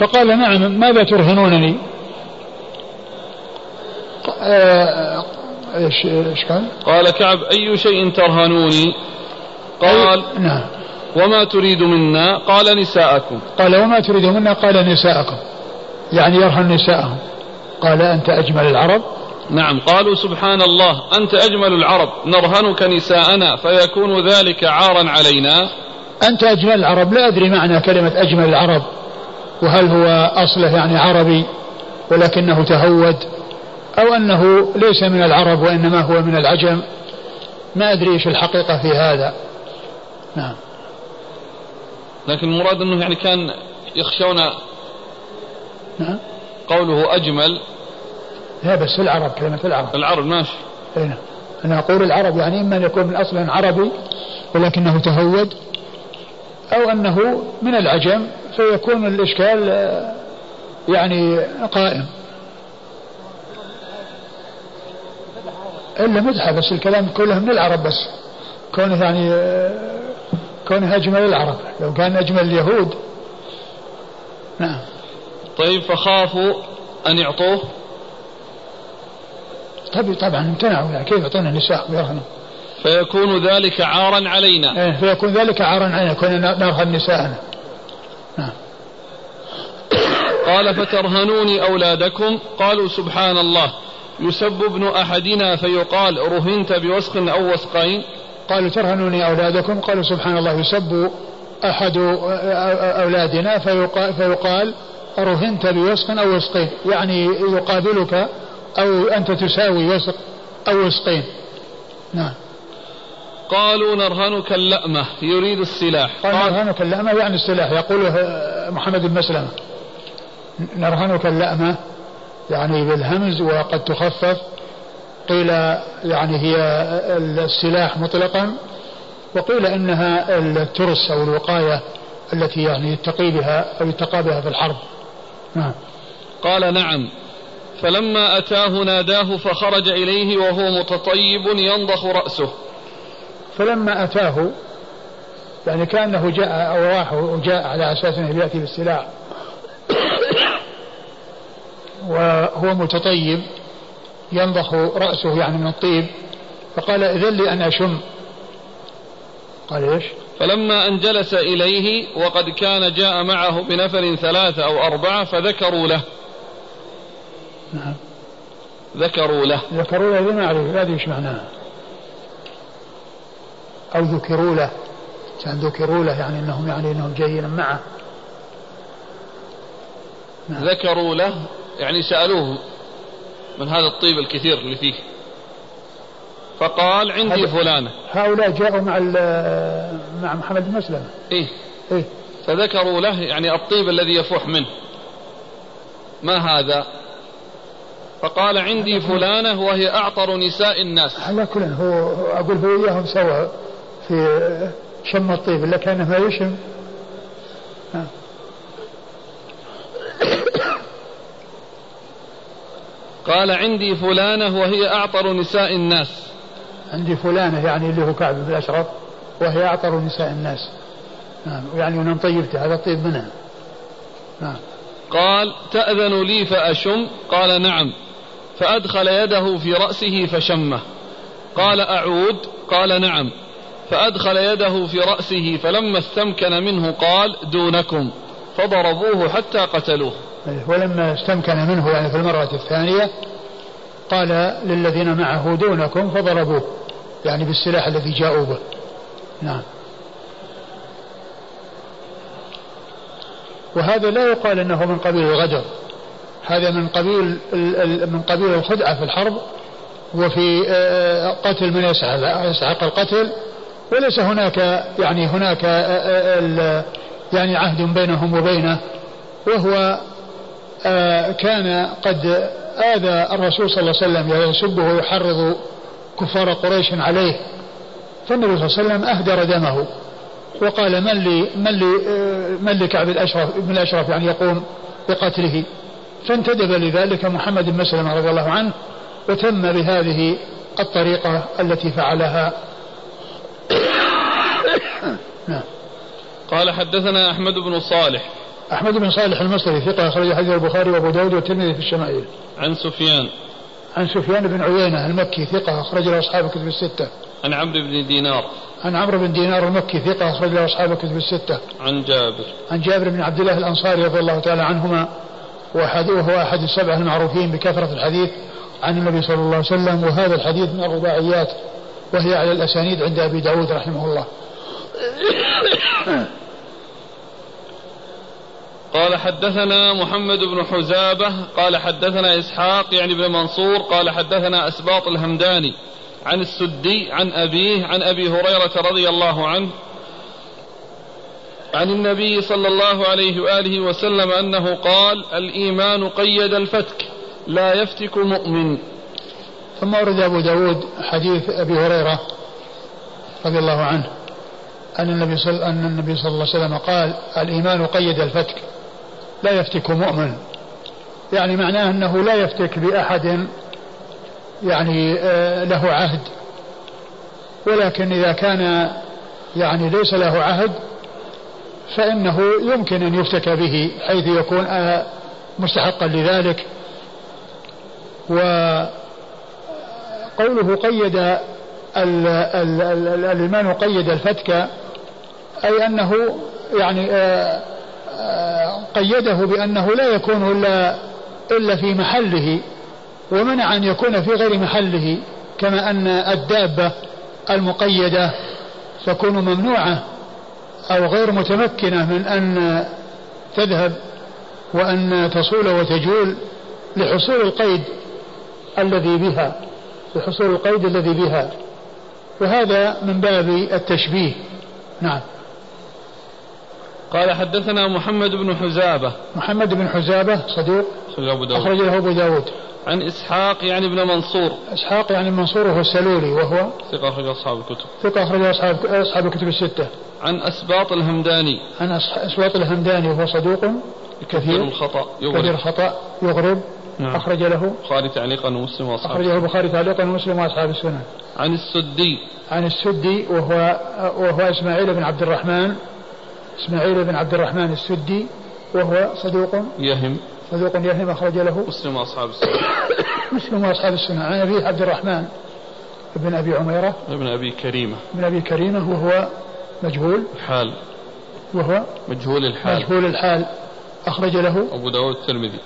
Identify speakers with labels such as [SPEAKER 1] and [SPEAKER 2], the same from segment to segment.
[SPEAKER 1] فقال نعم ماذا ترهنونني؟
[SPEAKER 2] آه، إيش إيش قال؟
[SPEAKER 3] قال كعب أي شيء ترهنوني؟ قال
[SPEAKER 1] نعم.
[SPEAKER 3] وما تريد منا؟ قال نساءكم.
[SPEAKER 1] قال وما تريد منا؟ قال نساءكم. يعني يرهن نساءهم. قال أنت أجمل العرب؟
[SPEAKER 3] نعم. قالوا سبحان الله أنت أجمل العرب. نرهنك نساءنا فيكون ذلك عارا علينا.
[SPEAKER 1] أنت أجمل العرب؟ لا أدري معنى كلمة أجمل العرب. وهل هو أصله يعني عربي ولكنه تهود أو أنه ليس من العرب وإنما هو من العجم؟ ما أدري إيش الحقيقة في هذا. نعم.
[SPEAKER 3] لكن المراد أنه يعني كان يخشون
[SPEAKER 1] نعم.
[SPEAKER 3] قوله أجمل.
[SPEAKER 1] لا بس العرب كلمة العرب.
[SPEAKER 3] العرب ماشي.
[SPEAKER 1] هنا أنا أقول العرب يعني إما أن يكون من أصل عربي ولكنه تهود أو أنه من العجم فيكون الإشكال آه، يعني قائم. إلا مدحة بس الكلام كله من العرب بس. كونه يعني آه، كونه أجمل العرب. لو كان أجمل اليهود. نعم.
[SPEAKER 3] طيب فخافوا أن يعطوه؟
[SPEAKER 1] طبعا طبعا امتنعوا. كيف يعطون النساء ويرهنوا
[SPEAKER 3] فيكون ذلك عارا علينا.
[SPEAKER 1] إيه فيكون ذلك عارا علينا كنا نرهن نساءنا نعم.
[SPEAKER 3] قال فترهنوني أولادكم؟ قالوا سبحان الله يسب ابن أحدنا فيقال رهنت بوسخ أو وسقين؟
[SPEAKER 1] قالوا ترهنوني أولادكم؟ قالوا سبحان الله يسب أحد أولادنا فيقال, فيقال رهنت بوسق أو وسقين؟ يعني يقابلك أو أنت تساوي وسق أو وسقين. نعم.
[SPEAKER 3] قالوا نرهنك اللأمة يريد السلاح
[SPEAKER 1] قال نرهنك اللأمة يعني السلاح يقوله محمد بن مسلمة نرهنك اللأمة يعني بالهمز وقد تخفف قيل يعني هي السلاح مطلقا وقيل إنها الترس أو الوقاية التي يعني يتقي بها أو يتقى بها في الحرب. نعم.
[SPEAKER 3] قال نعم فلما أتاه ناداه فخرج إليه وهو متطيب ينضخ رأسه
[SPEAKER 1] فلما أتاه يعني كأنه جاء أو راح وجاء على أساس أنه يأتي بالسلاح. وهو متطيب ينضخ رأسه يعني من الطيب فقال إذن لي أن أشم. قال إيش؟
[SPEAKER 3] فلما أن جلس إليه وقد كان جاء معه بنفر ثلاثة أو أربعة فذكروا له.
[SPEAKER 1] نعم.
[SPEAKER 3] ذكروا له.
[SPEAKER 1] ذكروا له ما أعرف لا أدري إيش معناها أو ذكروا له كان ذكروا له يعني أنهم يعني أنهم جايين معه.
[SPEAKER 3] نعم. ذكروا له يعني سألوه من هذا الطيب الكثير اللي فيه. فقال عندي فلانة.
[SPEAKER 1] هؤلاء جاءوا مع مع محمد بن مسلمة.
[SPEAKER 3] إيه.
[SPEAKER 1] إيه.
[SPEAKER 3] فذكروا له يعني الطيب الذي يفوح منه. ما هذا؟ فقال عندي فلانة وهي أعطر نساء الناس.
[SPEAKER 1] على كل هو أقول هو إياهم سوا. في شم الطيب إلا كان ما يشم.
[SPEAKER 3] قال عندي فلانة وهي أعطر نساء الناس.
[SPEAKER 1] عندي فلانة يعني اللي هو كعب بن الأشرف وهي أعطر نساء الناس. نعم يعني أنا طيبته هذا طيب منها. نعم
[SPEAKER 3] قال تأذن لي فأشم؟ قال نعم. فأدخل يده في رأسه فشمه. قال أعود؟ قال نعم. فأدخل يده في رأسه فلما استمكن منه قال دونكم. فضربوه حتى قتلوه.
[SPEAKER 1] ولما استمكن منه يعني في المرة الثانية قال للذين معه دونكم. فضربوه يعني بالسلاح الذي جاءوا به. نعم. وهذا لا يقال إنه من قبيل الغدر. هذا من قبيل من قبيل الخدعة في الحرب وفي آه، قتل من يسعق القتل وليس هناك يعني هناك آه، يعني عهد بينهم وبينه وهو آه، كان قد آذى الرسول صلى الله عليه وسلم يسبه ويحرض كفار قريش عليه. فالنبي صلى الله عليه وسلم أهدر دمه وقال من لي من لي من لكعب الأشرف ابن الأشرف يعني يقوم بقتله. فانتدب لذلك محمد بن مسلم رضي الله عنه وتم بهذه الطريقة التي فعلها
[SPEAKER 3] نعم قال حدثنا أحمد بن صالح.
[SPEAKER 1] أحمد بن صالح المصري ثقة أخرج حديث البخاري وأبو داود والترمذي في الشمائل.
[SPEAKER 3] عن سفيان.
[SPEAKER 1] عن سفيان بن عيينة المكي ثقة أخرج له أصحاب الكتب الستة.
[SPEAKER 3] عن عمرو بن دينار.
[SPEAKER 1] عن عمرو بن دينار المكي ثقة أخرج له أصحاب الكتب الستة.
[SPEAKER 3] عن جابر.
[SPEAKER 1] عن جابر بن عبد الله الأنصاري رضي الله تعالى عنهما وهو أحد السبعة المعروفين بكثرة الحديث عن النبي صلى الله عليه وسلم وهذا الحديث من الرباعيات. وهي على الأسانيد عند أبي داود رحمه الله.
[SPEAKER 3] قال حدثنا محمد بن حزابة قال حدثنا إسحاق يعني بن منصور قال حدثنا أسباط الهمداني عن السدي عن أبيه عن أبي هريرة رضي الله عنه عن النبي صلى الله عليه وآله وسلم أنه قال الإيمان قيد الفتك لا يفتك مؤمن.
[SPEAKER 1] ثم ورد أبو داود حديث أبي هريرة رضي الله عنه أن النبي صلى أن النبي صلى الله عليه وسلم قال الإيمان قيد الفتك لا يفتك مؤمن. يعني معناه أنه لا يفتك بأحد يعني آه، له عهد. ولكن إذا كان يعني ليس له عهد فإنه يمكن أن يفتك به حيث يكون آه، مستحقا لذلك. وقوله قيد الإيمان قيد الفتك أي أنه يعني آه، قيده بأنه لا يكون إلا إلا في محله ومنع أن يكون في غير محله كما أن الدابة المقيدة تكون ممنوعة أو غير متمكنة من أن تذهب وأن تصول وتجول لحصول القيد الذي بها. لحصول القيد الذي بها. وهذا من باب التشبيه. نعم.
[SPEAKER 3] قال حدثنا محمد بن حزابة.
[SPEAKER 1] محمد بن حزابة صدوق.
[SPEAKER 3] أخرج أبو داود.
[SPEAKER 1] أخرج له أبو داود.
[SPEAKER 3] عن إسحاق يعني بن منصور.
[SPEAKER 1] إسحاق يعني منصور وهو السلولي وهو
[SPEAKER 3] ثقة أخرج أصحاب الكتب.
[SPEAKER 1] ثقة أخرج أصحاب أصحاب الكتب الستة.
[SPEAKER 3] عن أسباط الهمداني.
[SPEAKER 1] عن أسباط الهمداني وهو صدوق كثير.
[SPEAKER 3] الخطأ
[SPEAKER 1] يغرب. كثير الخطأ يغرب. نعم. أخرج له
[SPEAKER 3] البخاري تعليقا ومسلم وأصحاب
[SPEAKER 1] أخرجه البخاري تعليقا ومسلم وأصحاب السنن
[SPEAKER 3] عن السدي.
[SPEAKER 1] عن السدي وهو وهو إسماعيل بن عبد الرحمن إسماعيل بن عبد الرحمن السدي وهو صدوق.
[SPEAKER 3] يهم.
[SPEAKER 1] صدوق يهم أخرج له.
[SPEAKER 3] مسلم وأصحاب السنة.
[SPEAKER 1] مسلم وأصحاب السنة. عن أبي عبد الرحمن بن أبي عميرة.
[SPEAKER 3] ابن أبي كريمة.
[SPEAKER 1] ابن أبي كريمة وهو مجهول.
[SPEAKER 3] الحال.
[SPEAKER 1] وهو
[SPEAKER 3] مجهول الحال.
[SPEAKER 1] مجهول الحال. أخرج له.
[SPEAKER 3] أبو داود الترمذي.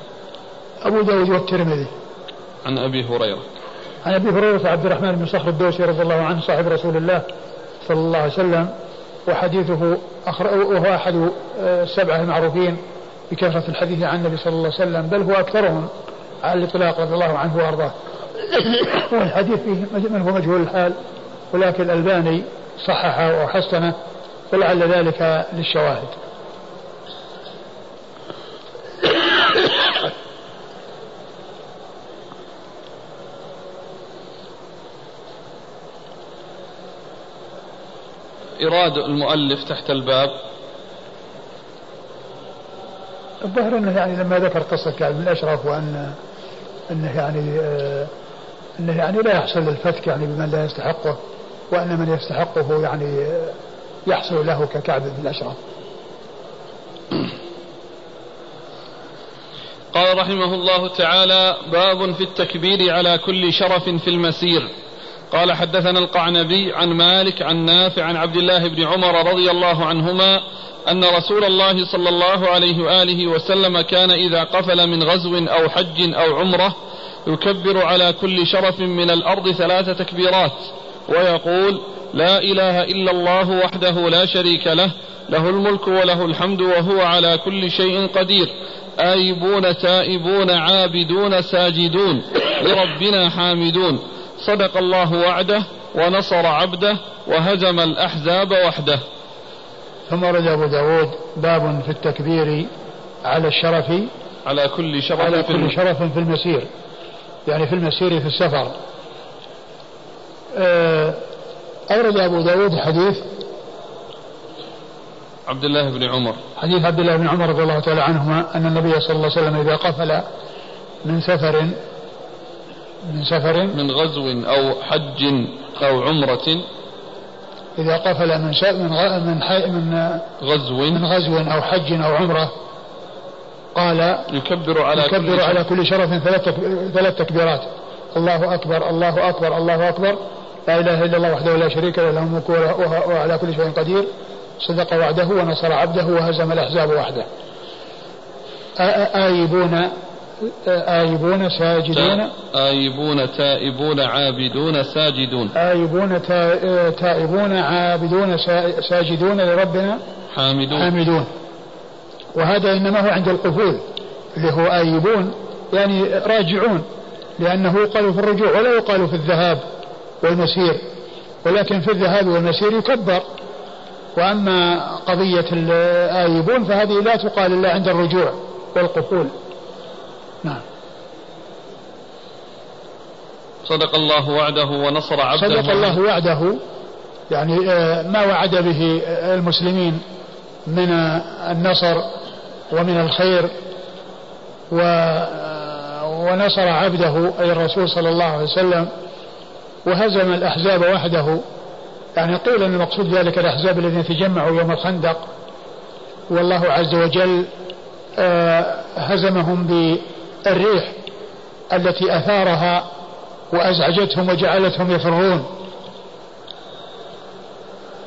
[SPEAKER 1] أبو داود والترمذي.
[SPEAKER 3] عن أبي هريرة.
[SPEAKER 1] عن أبي هريرة عبد الرحمن بن صخر الدوسي رضي الله عنه صاحب رسول الله صلى الله عليه وسلم وحديثه وهو أحد السبعة المعروفين بكثرة الحديث عن النبي صلى الله عليه وسلم بل هو أكثرهم على الإطلاق رضي الله عنه وأرضاه. والحديث فيه من هو مجهول الحال ولكن الألباني صححه وحسنه ولعل ذلك للشواهد.
[SPEAKER 3] إراد المؤلف تحت الباب
[SPEAKER 1] الظاهر أنه يعني لما ذكر قصة كعب بن الاشرف وان أنه يعني آه أنه يعني لا يحصل الفتك يعني بمن لا يستحقه وأن من يستحقه يعني آه يحصل له ككعب بن الاشرف.
[SPEAKER 3] قال رحمه الله تعالى باب في التكبير على كل شرف في المسير قال حدثنا القعنبي عن مالك عن نافع عن عبد الله بن عمر رضي الله عنهما أن رسول الله صلى الله عليه وآله وسلم كان إذا قفل من غزو أو حج أو عمرة يكبر على كل شرف من الأرض ثلاث تكبيرات ويقول لا إله إلا الله وحده لا شريك له له الملك وله الحمد وهو على كل شيء قدير آيبون تائبون عابدون ساجدون لربنا حامدون. صدق الله وعده ونصر عبده وهزم الأحزاب وحده.
[SPEAKER 1] ثم ورد أبو داود باب في التكبير على الشرف
[SPEAKER 3] على كل شرف
[SPEAKER 1] على كل شرف في المسير. يعني في المسير في السفر. آه، أورد أبو داود حديث.
[SPEAKER 3] عبد الله بن عمر.
[SPEAKER 1] حديث عبد الله بن عمر رضي الله تعالى عنهما أن النبي صلى الله عليه وسلم إذا قفل من سفر من سفر؟
[SPEAKER 3] من غزو أو حج أو عمرة.
[SPEAKER 1] إذا قفل من من من, من غزو.
[SPEAKER 3] من
[SPEAKER 1] غزو أو حج أو عمرة. قال
[SPEAKER 3] يكبر على
[SPEAKER 1] يكبر
[SPEAKER 3] كل
[SPEAKER 1] على كل شرف ثلاث ثلاث تكبيرات. الله أكبر الله أكبر الله أكبر. لا إله إلا الله وحده لا شريك له له الملك وهو على كل شيء قدير. صدق وعده ونصر عبده وهزم الأحزاب وحده. آيبون آيبون ساجدون.
[SPEAKER 3] آيبون تائبون عابدون ساجدون.
[SPEAKER 1] آيبون تائبون عابدون ساجدون لربنا.
[SPEAKER 3] حامدون.
[SPEAKER 1] حامدون. وهذا إنما هو عند القفول اللي هو آيبون يعني راجعون لأنه يقال في الرجوع ولا يقال في الذهاب والمسير. ولكن في الذهاب والمسير يكبر. وأما قضية الآيبون فهذه لا تقال إلا عند الرجوع والقفول نعم.
[SPEAKER 3] صدق الله وعده ونصر عبده
[SPEAKER 1] صدق الله وعده. يعني آه، ما وعد به المسلمين من النصر ومن الخير و ونصر عبده أي الرسول صلى الله عليه وسلم. وهزم الأحزاب وحده. يعني قيل أن المقصود ذلك الأحزاب الذين تجمعوا يوم الخندق. والله عز وجل آه، هزمهم بالريح التي أثارها وأزعجتهم وجعلتهم يفرون.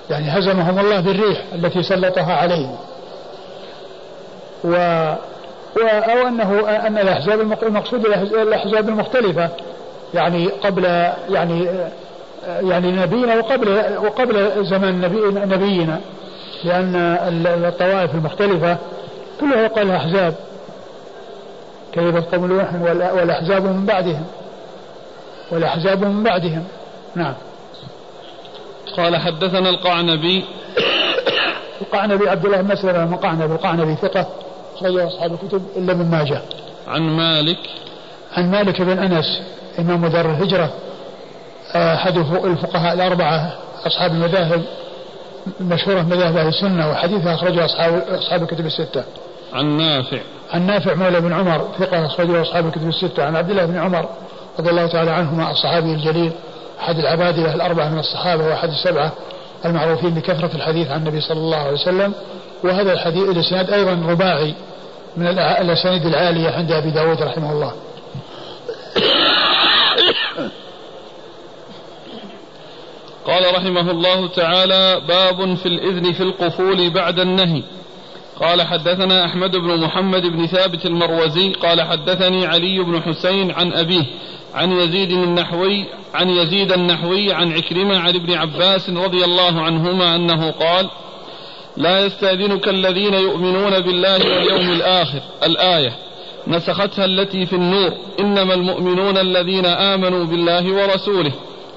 [SPEAKER 1] يعني هزمهم الله بالريح التي سلطها عليهم. و أو أنه أن الأحزاب المقصود الأحزاب المختلفة. يعني قبل يعني يعني نبينا وقبل وقبل زمان نبي نبينا. لأن الطوائف المختلفة كلها يقال أحزاب. كذبت قوم نوح والأحزاب من بعدهم. والأحزاب من بعدهم. نعم.
[SPEAKER 3] قال حدثنا القعنبي.
[SPEAKER 1] القعنبي عبد الله بن مسلمة المقعنبي القعنبي ثقة أخرجه أصحاب الكتب إلا من ماجه.
[SPEAKER 3] عن مالك.
[SPEAKER 1] عن مالك بن أنس إمام دار الهجرة. أحد الفقهاء الأربعة أصحاب المذاهب المشهورة مذاهب أهل السنة وحديثها أخرجه أصحاب أصحاب الكتب الستة.
[SPEAKER 3] عن نافع.
[SPEAKER 1] عن نافع مولى بن عمر ثقة أخرجه أصحاب الكتب الستة. عن عبد الله بن عمر رضي الله تعالى عنهما الصحابي الجليل أحد العبادلة الأربعة من الصحابة وأحد السبعة المعروفين بكثرة الحديث عن النبي صلى الله عليه وسلم. وهذا الحديث الإسناد أيضا رباعي من الأسانيد العالية عند أبي داود رحمه الله.
[SPEAKER 3] قال رحمه الله تعالى باب في الإذن في القفول بعد النهي. قال حدثنا أحمد بن محمد بن ثابت المروزي قال حدثني علي بن حسين عن أبيه عن يزيد النحوي عن يزيد النحوي عن عكرمة عن ابن عباس رضي الله عنهما أنه قال لا يستأذنك الذين يؤمنون بالله واليوم الآخر. الآية نسختها التي في النور إنما المؤمنون الذين آمنوا بالله ورسوله.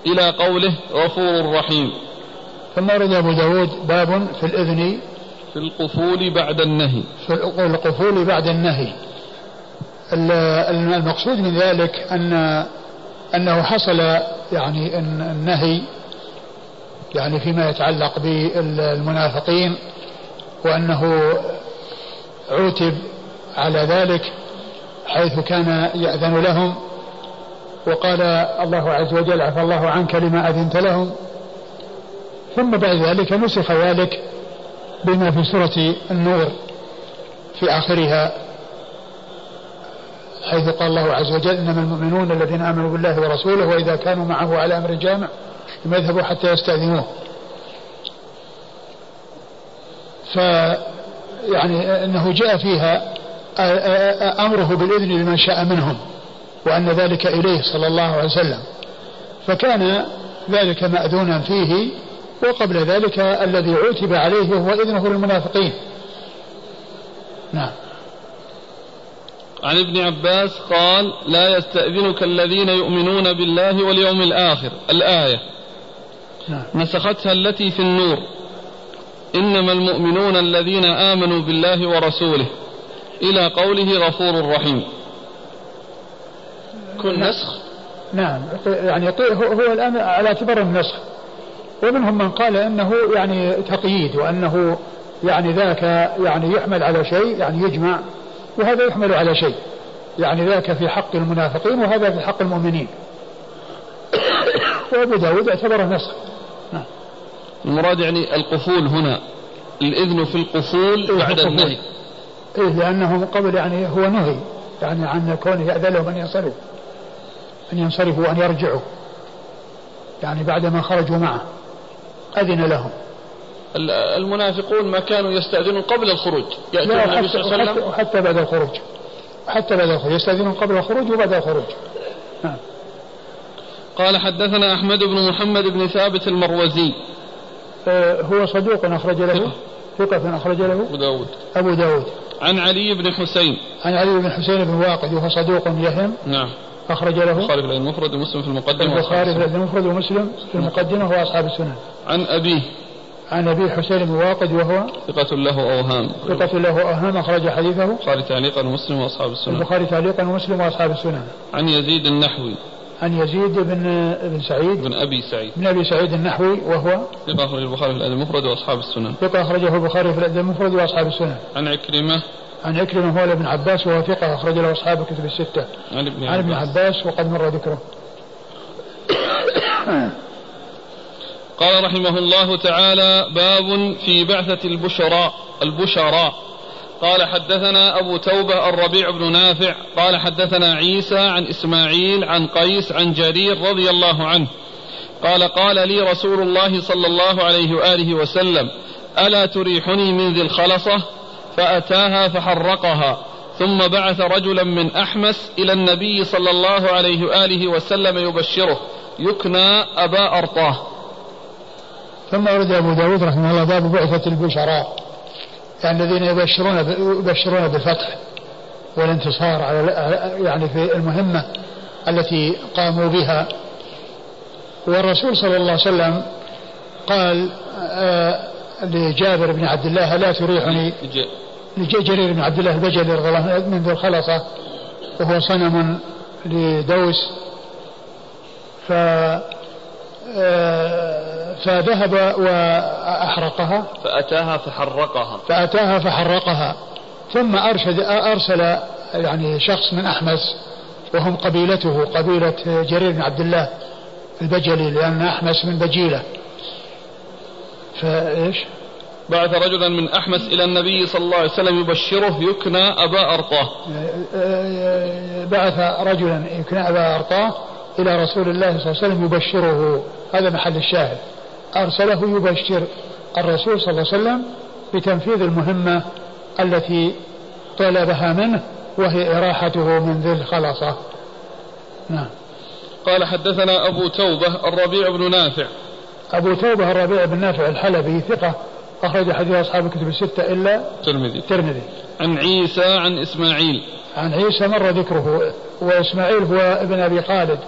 [SPEAKER 3] إلى قوله غفور رحيم.
[SPEAKER 1] ثم ورد أبو داود باب في الإذن
[SPEAKER 3] في القفول بعد النهي.
[SPEAKER 1] في القفول بعد النهي. المقصود من ذلك أن أنه حصل يعني النهي يعني فيما يتعلق بالمنافقين وأنه عوتب على ذلك حيث كان يأذن لهم وقال الله عز وجل عفى الله عنك لما أذنت لهم ثم بعد ذلك نسخ ذلك بما في سورة النور في آخرها حيث قال الله عز وجل إنما المؤمنون الذين آمنوا بالله ورسوله وإذا كانوا معه على أمر جامع لم يذهبوا حتى يستأذنوه. ف يعني أنه جاء فيها أمره بالإذن لمن شاء منهم وأن ذلك إليه صلى الله عليه وسلم. فكان ذلك مأذونا فيه وقبل ذلك الذي عوتب عليه هو إذنه للمنافقين. نعم.
[SPEAKER 3] عن ابن عباس قال لا يستأذنك الذين يؤمنون بالله واليوم الآخر. الآية. نعم. نسختها التي في النور. إنما المؤمنون الذين آمنوا بالله ورسوله. إلى قوله غفور رحيم. كل نسخ.
[SPEAKER 1] نعم. يعني هو الآن على اعتبار النسخ. ومنهم من قال إنه يعني تقييد وأنه يعني ذاك يعني يحمل على شيء يعني يجمع وهذا يحمل على شيء يعني ذاك في حق المنافقين وهذا في حق المؤمنين. وأبو داود اعتبره نسخ.
[SPEAKER 3] المراد يعني القفول هنا الإذن في القفول بعد النهي.
[SPEAKER 1] إيه لأنه من قبل يعني هو نهي يعني عن كونه يأذن لهم أن ينصرفوا أن ينصرفوا وأن يرجعوا يعني بعدما خرجوا معه. أذن لهم.
[SPEAKER 3] المنافقون ما كانوا يستأذنون قبل الخروج. يأتون النبي صلى الله عليه وسلم.
[SPEAKER 1] وحتى بعد الخروج. حتى بعد الخروج. يستأذنون قبل الخروج وبعد الخروج. نعم.
[SPEAKER 3] قال حدثنا أحمد بن محمد بن ثابت المروزي.
[SPEAKER 1] آه هو صدوق أخرج له. ثقة أخرج له.
[SPEAKER 3] أبو داود.
[SPEAKER 1] أبو داود.
[SPEAKER 3] عن علي بن حسين.
[SPEAKER 1] عن علي بن حسين بن واقد وهو صدوق يهم.
[SPEAKER 3] نعم.
[SPEAKER 1] أخرج له
[SPEAKER 3] البخاري في المفرد ومسلم في المقدمة
[SPEAKER 1] البخاري في المفرد ومسلم في المقدمة وأصحاب السنن.
[SPEAKER 3] عن أبيه.
[SPEAKER 1] عن ابي حسين بن واقد وهو
[SPEAKER 3] ثقة له اوهام
[SPEAKER 1] ثقة له اوهام أخرج حديثه.
[SPEAKER 3] البخاري تعليقا ومسلم وأصحاب السنن.
[SPEAKER 1] البخاري تعليقا ومسلم وأصحاب السنن.
[SPEAKER 3] عن يزيد النحوي.
[SPEAKER 1] عن يزيد بن بن سعيد.
[SPEAKER 3] بن أبي سعيد.
[SPEAKER 1] بن أبي سعيد النحوي وهو
[SPEAKER 3] ثقة أخرج البخاري في الأدب المفرد وأصحاب السنن.
[SPEAKER 1] ثقة أخرجه البخاري في الأدب المفرد وأصحاب السنن.
[SPEAKER 3] عن عكرمة.
[SPEAKER 1] عن عكرمة هو ابن عباس وهو ثقة أخرج له أصحاب الكتب الستة.
[SPEAKER 3] عن ابن
[SPEAKER 1] عن ابن عباس. وقد مر ذكره.
[SPEAKER 3] قال رحمه الله تعالى باب في بعثة البشراء البشراء قال حدثنا أبو توبة الربيع بن نافع. قال حدثنا عيسى عن إسماعيل عن قيس عن جرير رضي الله عنه. قال قال لي رسول الله صلى الله عليه وآله وسلم ألا تريحني من ذي الخلصة؟ فأتاها فحرقها ثم بعث رجلا من أحمس إلى النبي صلى الله عليه وآله وسلم يبشره يكنى أبا أرطاه.
[SPEAKER 1] ثم ورد أبو داود رحمه الله باب بعثة البشراء يعني الذين يبشرون يبشرون بالفتح والانتصار على يعني في المهمة التي قاموا بها. والرسول صلى الله عليه وسلم قال آه لجابر بن عبد الله لا تريحني؟ لجرير بن عبد الله البجلي رضي الله عنه من ذي الخلصة وهو صنم لدوس ف آه، فذهب وأحرقها.
[SPEAKER 3] فأتاها فحرقها.
[SPEAKER 1] فأتاها فحرقها. ثم أرشد أرسل يعني شخص من أحمس وهم قبيلته قبيلة جرير بن عبد الله البجلي لأن أحمس من بجيلة. فإيش؟
[SPEAKER 3] بعث رجلا من أحمس إلى النبي صلى الله عليه وسلم يبشره يكنى أبا أرطاه.
[SPEAKER 1] بعث رجلا يكنى أبا أرطاه إلى رسول الله صلى الله عليه وسلم يبشره. هذا محل الشاهد. أرسله يبشر الرسول صلى الله عليه وسلم بتنفيذ المهمة التي طلبها منه وهي إراحته من ذي الخلصة نعم.
[SPEAKER 3] قال حدثنا أبو توبة الربيع بن نافع.
[SPEAKER 1] أبو توبة الربيع بن نافع الحلبي ثقة. أخرج حديث أصحاب الكتب الستة إلا
[SPEAKER 3] الترمذي
[SPEAKER 1] الترمذي
[SPEAKER 3] عن عيسى عن إسماعيل.
[SPEAKER 1] عن عيسى مر ذكره وإسماعيل هو ابن أبي خالد.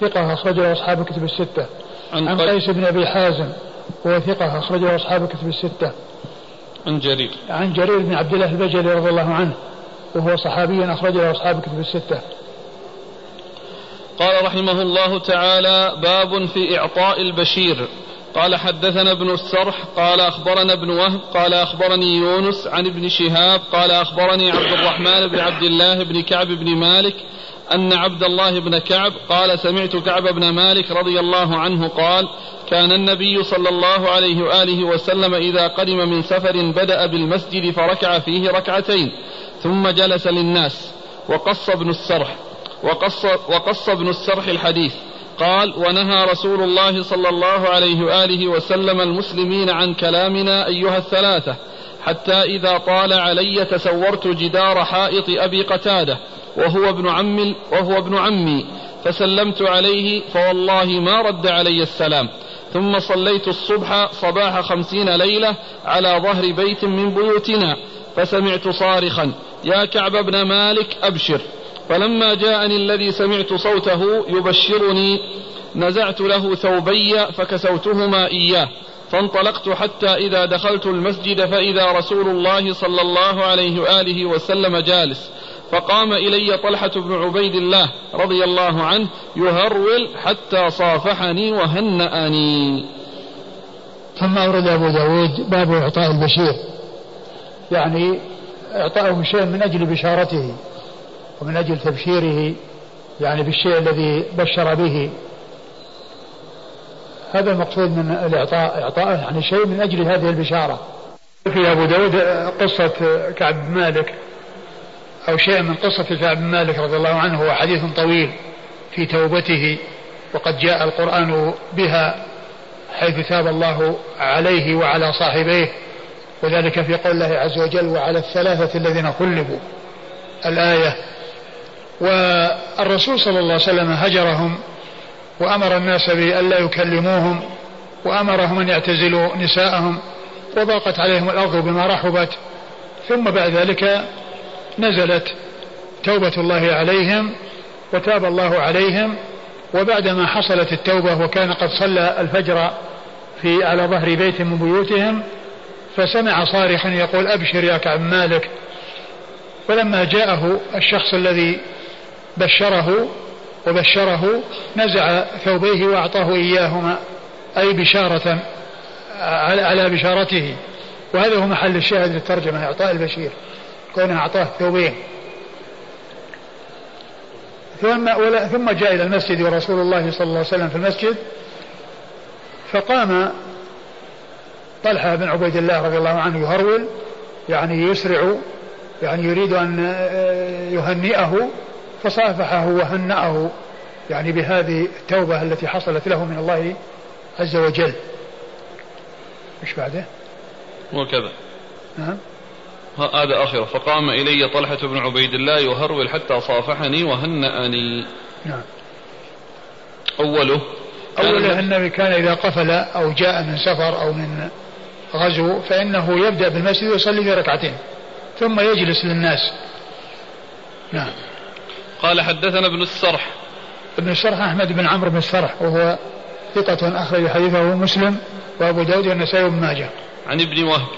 [SPEAKER 1] ثقة أخرج له أصحاب الكتب الستة. عن, عن قيس بن أبي حازم وهو ثقة أخرج له أصحاب الكتب الستة.
[SPEAKER 3] عن جرير.
[SPEAKER 1] عن جرير بن عبد الله البجلي رضي الله عنه وهو صحابي أخرج له أصحاب الكتب الستة.
[SPEAKER 3] قال رحمه الله تعالى باب في إعطاء البشير. قال حدثنا ابن السرح قال أخبرنا ابن وهب قال أخبرني يونس عن ابن شهاب قال أخبرني عبد الرحمن بن عبد الله بن كعب بن مالك أن عبد الله بن كعب قال سمعت كعب بن مالك رضي الله عنه قال كان النبي صلى الله عليه وآله وسلم إذا قدم من سفر بدأ بالمسجد فركع فيه ركعتين ثم جلس للناس وقص ابن السرح وقص, وقص ابن السرح الحديث. قال ونهى رسول الله صلى الله عليه وآله وسلم المسلمين عن كلامنا أيها الثلاثة حتى إذا طال علي تسورت جدار حائط أبي قتادة وهو ابن عم وهو ابن عمي فسلمت عليه فوالله ما رد علي السلام. ثم صليت الصبح صباح خمسين ليلة على ظهر بيت من بيوتنا فسمعت صارخا يا كعب بن مالك أبشر. فلما جاءني الذي سمعت صوته يبشرني نزعت له ثوبي فكسوتهما إياه فانطلقت حتى إذا دخلت المسجد فإذا رسول الله صلى الله عليه وآله وسلم جالس فقام إلي طلحة بن عبيد الله رضي الله عنه يهرول حتى صافحني وهنأني.
[SPEAKER 1] ثم أورد أبو داود باب إعطاء البشير يعني إعطاءه شيء من أجل بشارته. ومن أجل تبشيره يعني بالشيء الذي بشر به. هذا المقصود من الإعطاء إعطاء يعني شيء من أجل هذه البشارة. في أبو داود قصة كعب بن مالك أو شيء من قصة كعب بن مالك رضي الله عنه هو حديث طويل في توبته وقد جاء القرآن بها حيث تاب الله عليه وعلى صاحبيه وذلك في قول الله عز وجل وعلى الثلاثة الذين خلفوا الآية والرسول صلى الله عليه وسلم هجرهم وأمر الناس بأن لا يكلموهم وأمرهم أن يعتزلوا نساءهم وضاقت عليهم الأرض بما رحبت. ثم بعد ذلك نزلت توبة الله عليهم وتاب الله عليهم وبعدما حصلت التوبة وكان قد صلى الفجر في على ظهر بيت من بيوتهم فسمع صارخا يقول أبشر يا كعب مالك. فلما جاءه الشخص الذي بشره وبشره نزع ثوبيه وأعطاه إياهما أي بشارة على بشارته. وهذا هو محل الشاهد للترجمة إعطاء البشير كونه أعطاه ثوبين. ثم ثم جاء إلى المسجد ورسول الله صلى الله عليه وسلم في المسجد فقام طلحة بن عبيد الله رضي الله عنه يهرول يعني يسرع يعني يريد أن يهنئه فصافحه وهنأه يعني بهذه التوبة التي حصلت له من الله عز وجل. إيش بعده؟
[SPEAKER 3] وكذا
[SPEAKER 1] نعم
[SPEAKER 3] هذا آخره فقام إلي طلحة بن عبيد الله يهرول حتى صافحني وهنأني.
[SPEAKER 1] نعم.
[SPEAKER 3] أوله
[SPEAKER 1] أوله النبي كان إذا قفل أو جاء من سفر أو من غزو فإنه يبدأ بالمسجد ويصلي في ركعتين ثم يجلس للناس. نعم.
[SPEAKER 3] قال حدثنا ابن السرح
[SPEAKER 1] ابن السرح أحمد بن عمرو بن السرح وهو ثقة أخرج حديثه مسلم وأبو داود والنسائي وابن ماجه
[SPEAKER 3] عن ابن وهب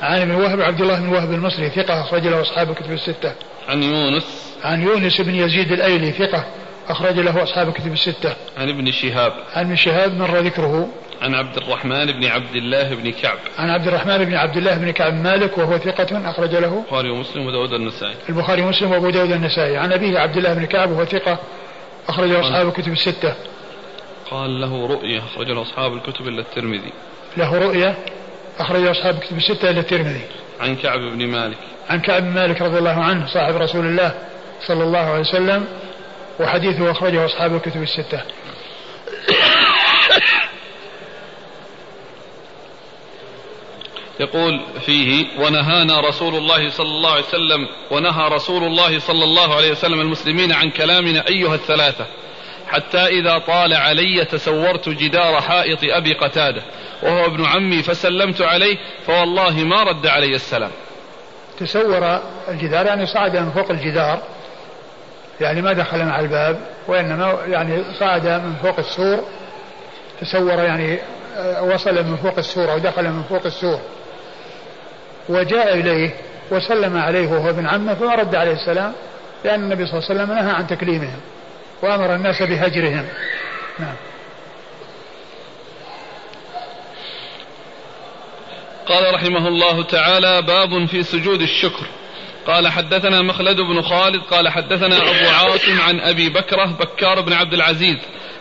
[SPEAKER 1] عن ابن وهب عبد الله بن وهب المصري ثقة أخرج له أصحاب الكتب الستة.
[SPEAKER 3] عن يونس
[SPEAKER 1] عن يونس بن يزيد الأيلي ثقة أخرج له أصحاب الكتب الستة.
[SPEAKER 3] عن ابن شهاب.
[SPEAKER 1] عن ابن شهاب مر ذكره.
[SPEAKER 3] عن عبد الرحمن بن عبد الله بن كعب.
[SPEAKER 1] عن عبد الرحمن بن عبد الله بن كعب مالك وهو ثقة أخرج له.
[SPEAKER 3] البخاري ومسلم وداود النسائي.
[SPEAKER 1] البخاري ومسلم وأبو داود النسائي. عن أبيه عبد الله بن كعب وهو ثقة أخرج له أصحاب الكتب الستة.
[SPEAKER 3] قال له رؤية أخرج له أصحاب الكتب إلا الترمذي.
[SPEAKER 1] له رؤية أخرج أصحاب الكتب الستة إلا الترمذي.
[SPEAKER 3] عن كعب بن مالك
[SPEAKER 1] عن كعب بن مالك رضي الله عنه صاحب رسول الله صلى الله عليه وسلم وحديثه أخرجه أصحاب الكتب الستة
[SPEAKER 3] يقول فيه ونهانا رسول الله صلى الله عليه وسلم ونهى رسول الله صلى الله عليه وسلم المسلمين عن كلامنا أيها الثلاثة حتى إذا طال علي تسورت جدار حائط أبي قتادة وهو ابن عمي فسلمت عليه فوالله ما رد علي السلام.
[SPEAKER 1] تسور الجدار يعني صعد من فوق الجدار يعني ما دخل مع الباب وإنما يعني صعد من فوق السور تسور يعني آه، وصل من فوق السور أو دخل من فوق السور. وجاء إليه وسلم عليه وهو ابن عمه فما رد عليه السلام لأن النبي صلى الله عليه وسلم نهى عن تكليمهم وأمر الناس بهجرهم. نعم.
[SPEAKER 3] قال رحمه الله تعالى باب في سجود الشكر. قال حدثنا مخلد بن خالد قال حدثنا أبو عاصم عن أبي بكرة بكار بن عبد العزيز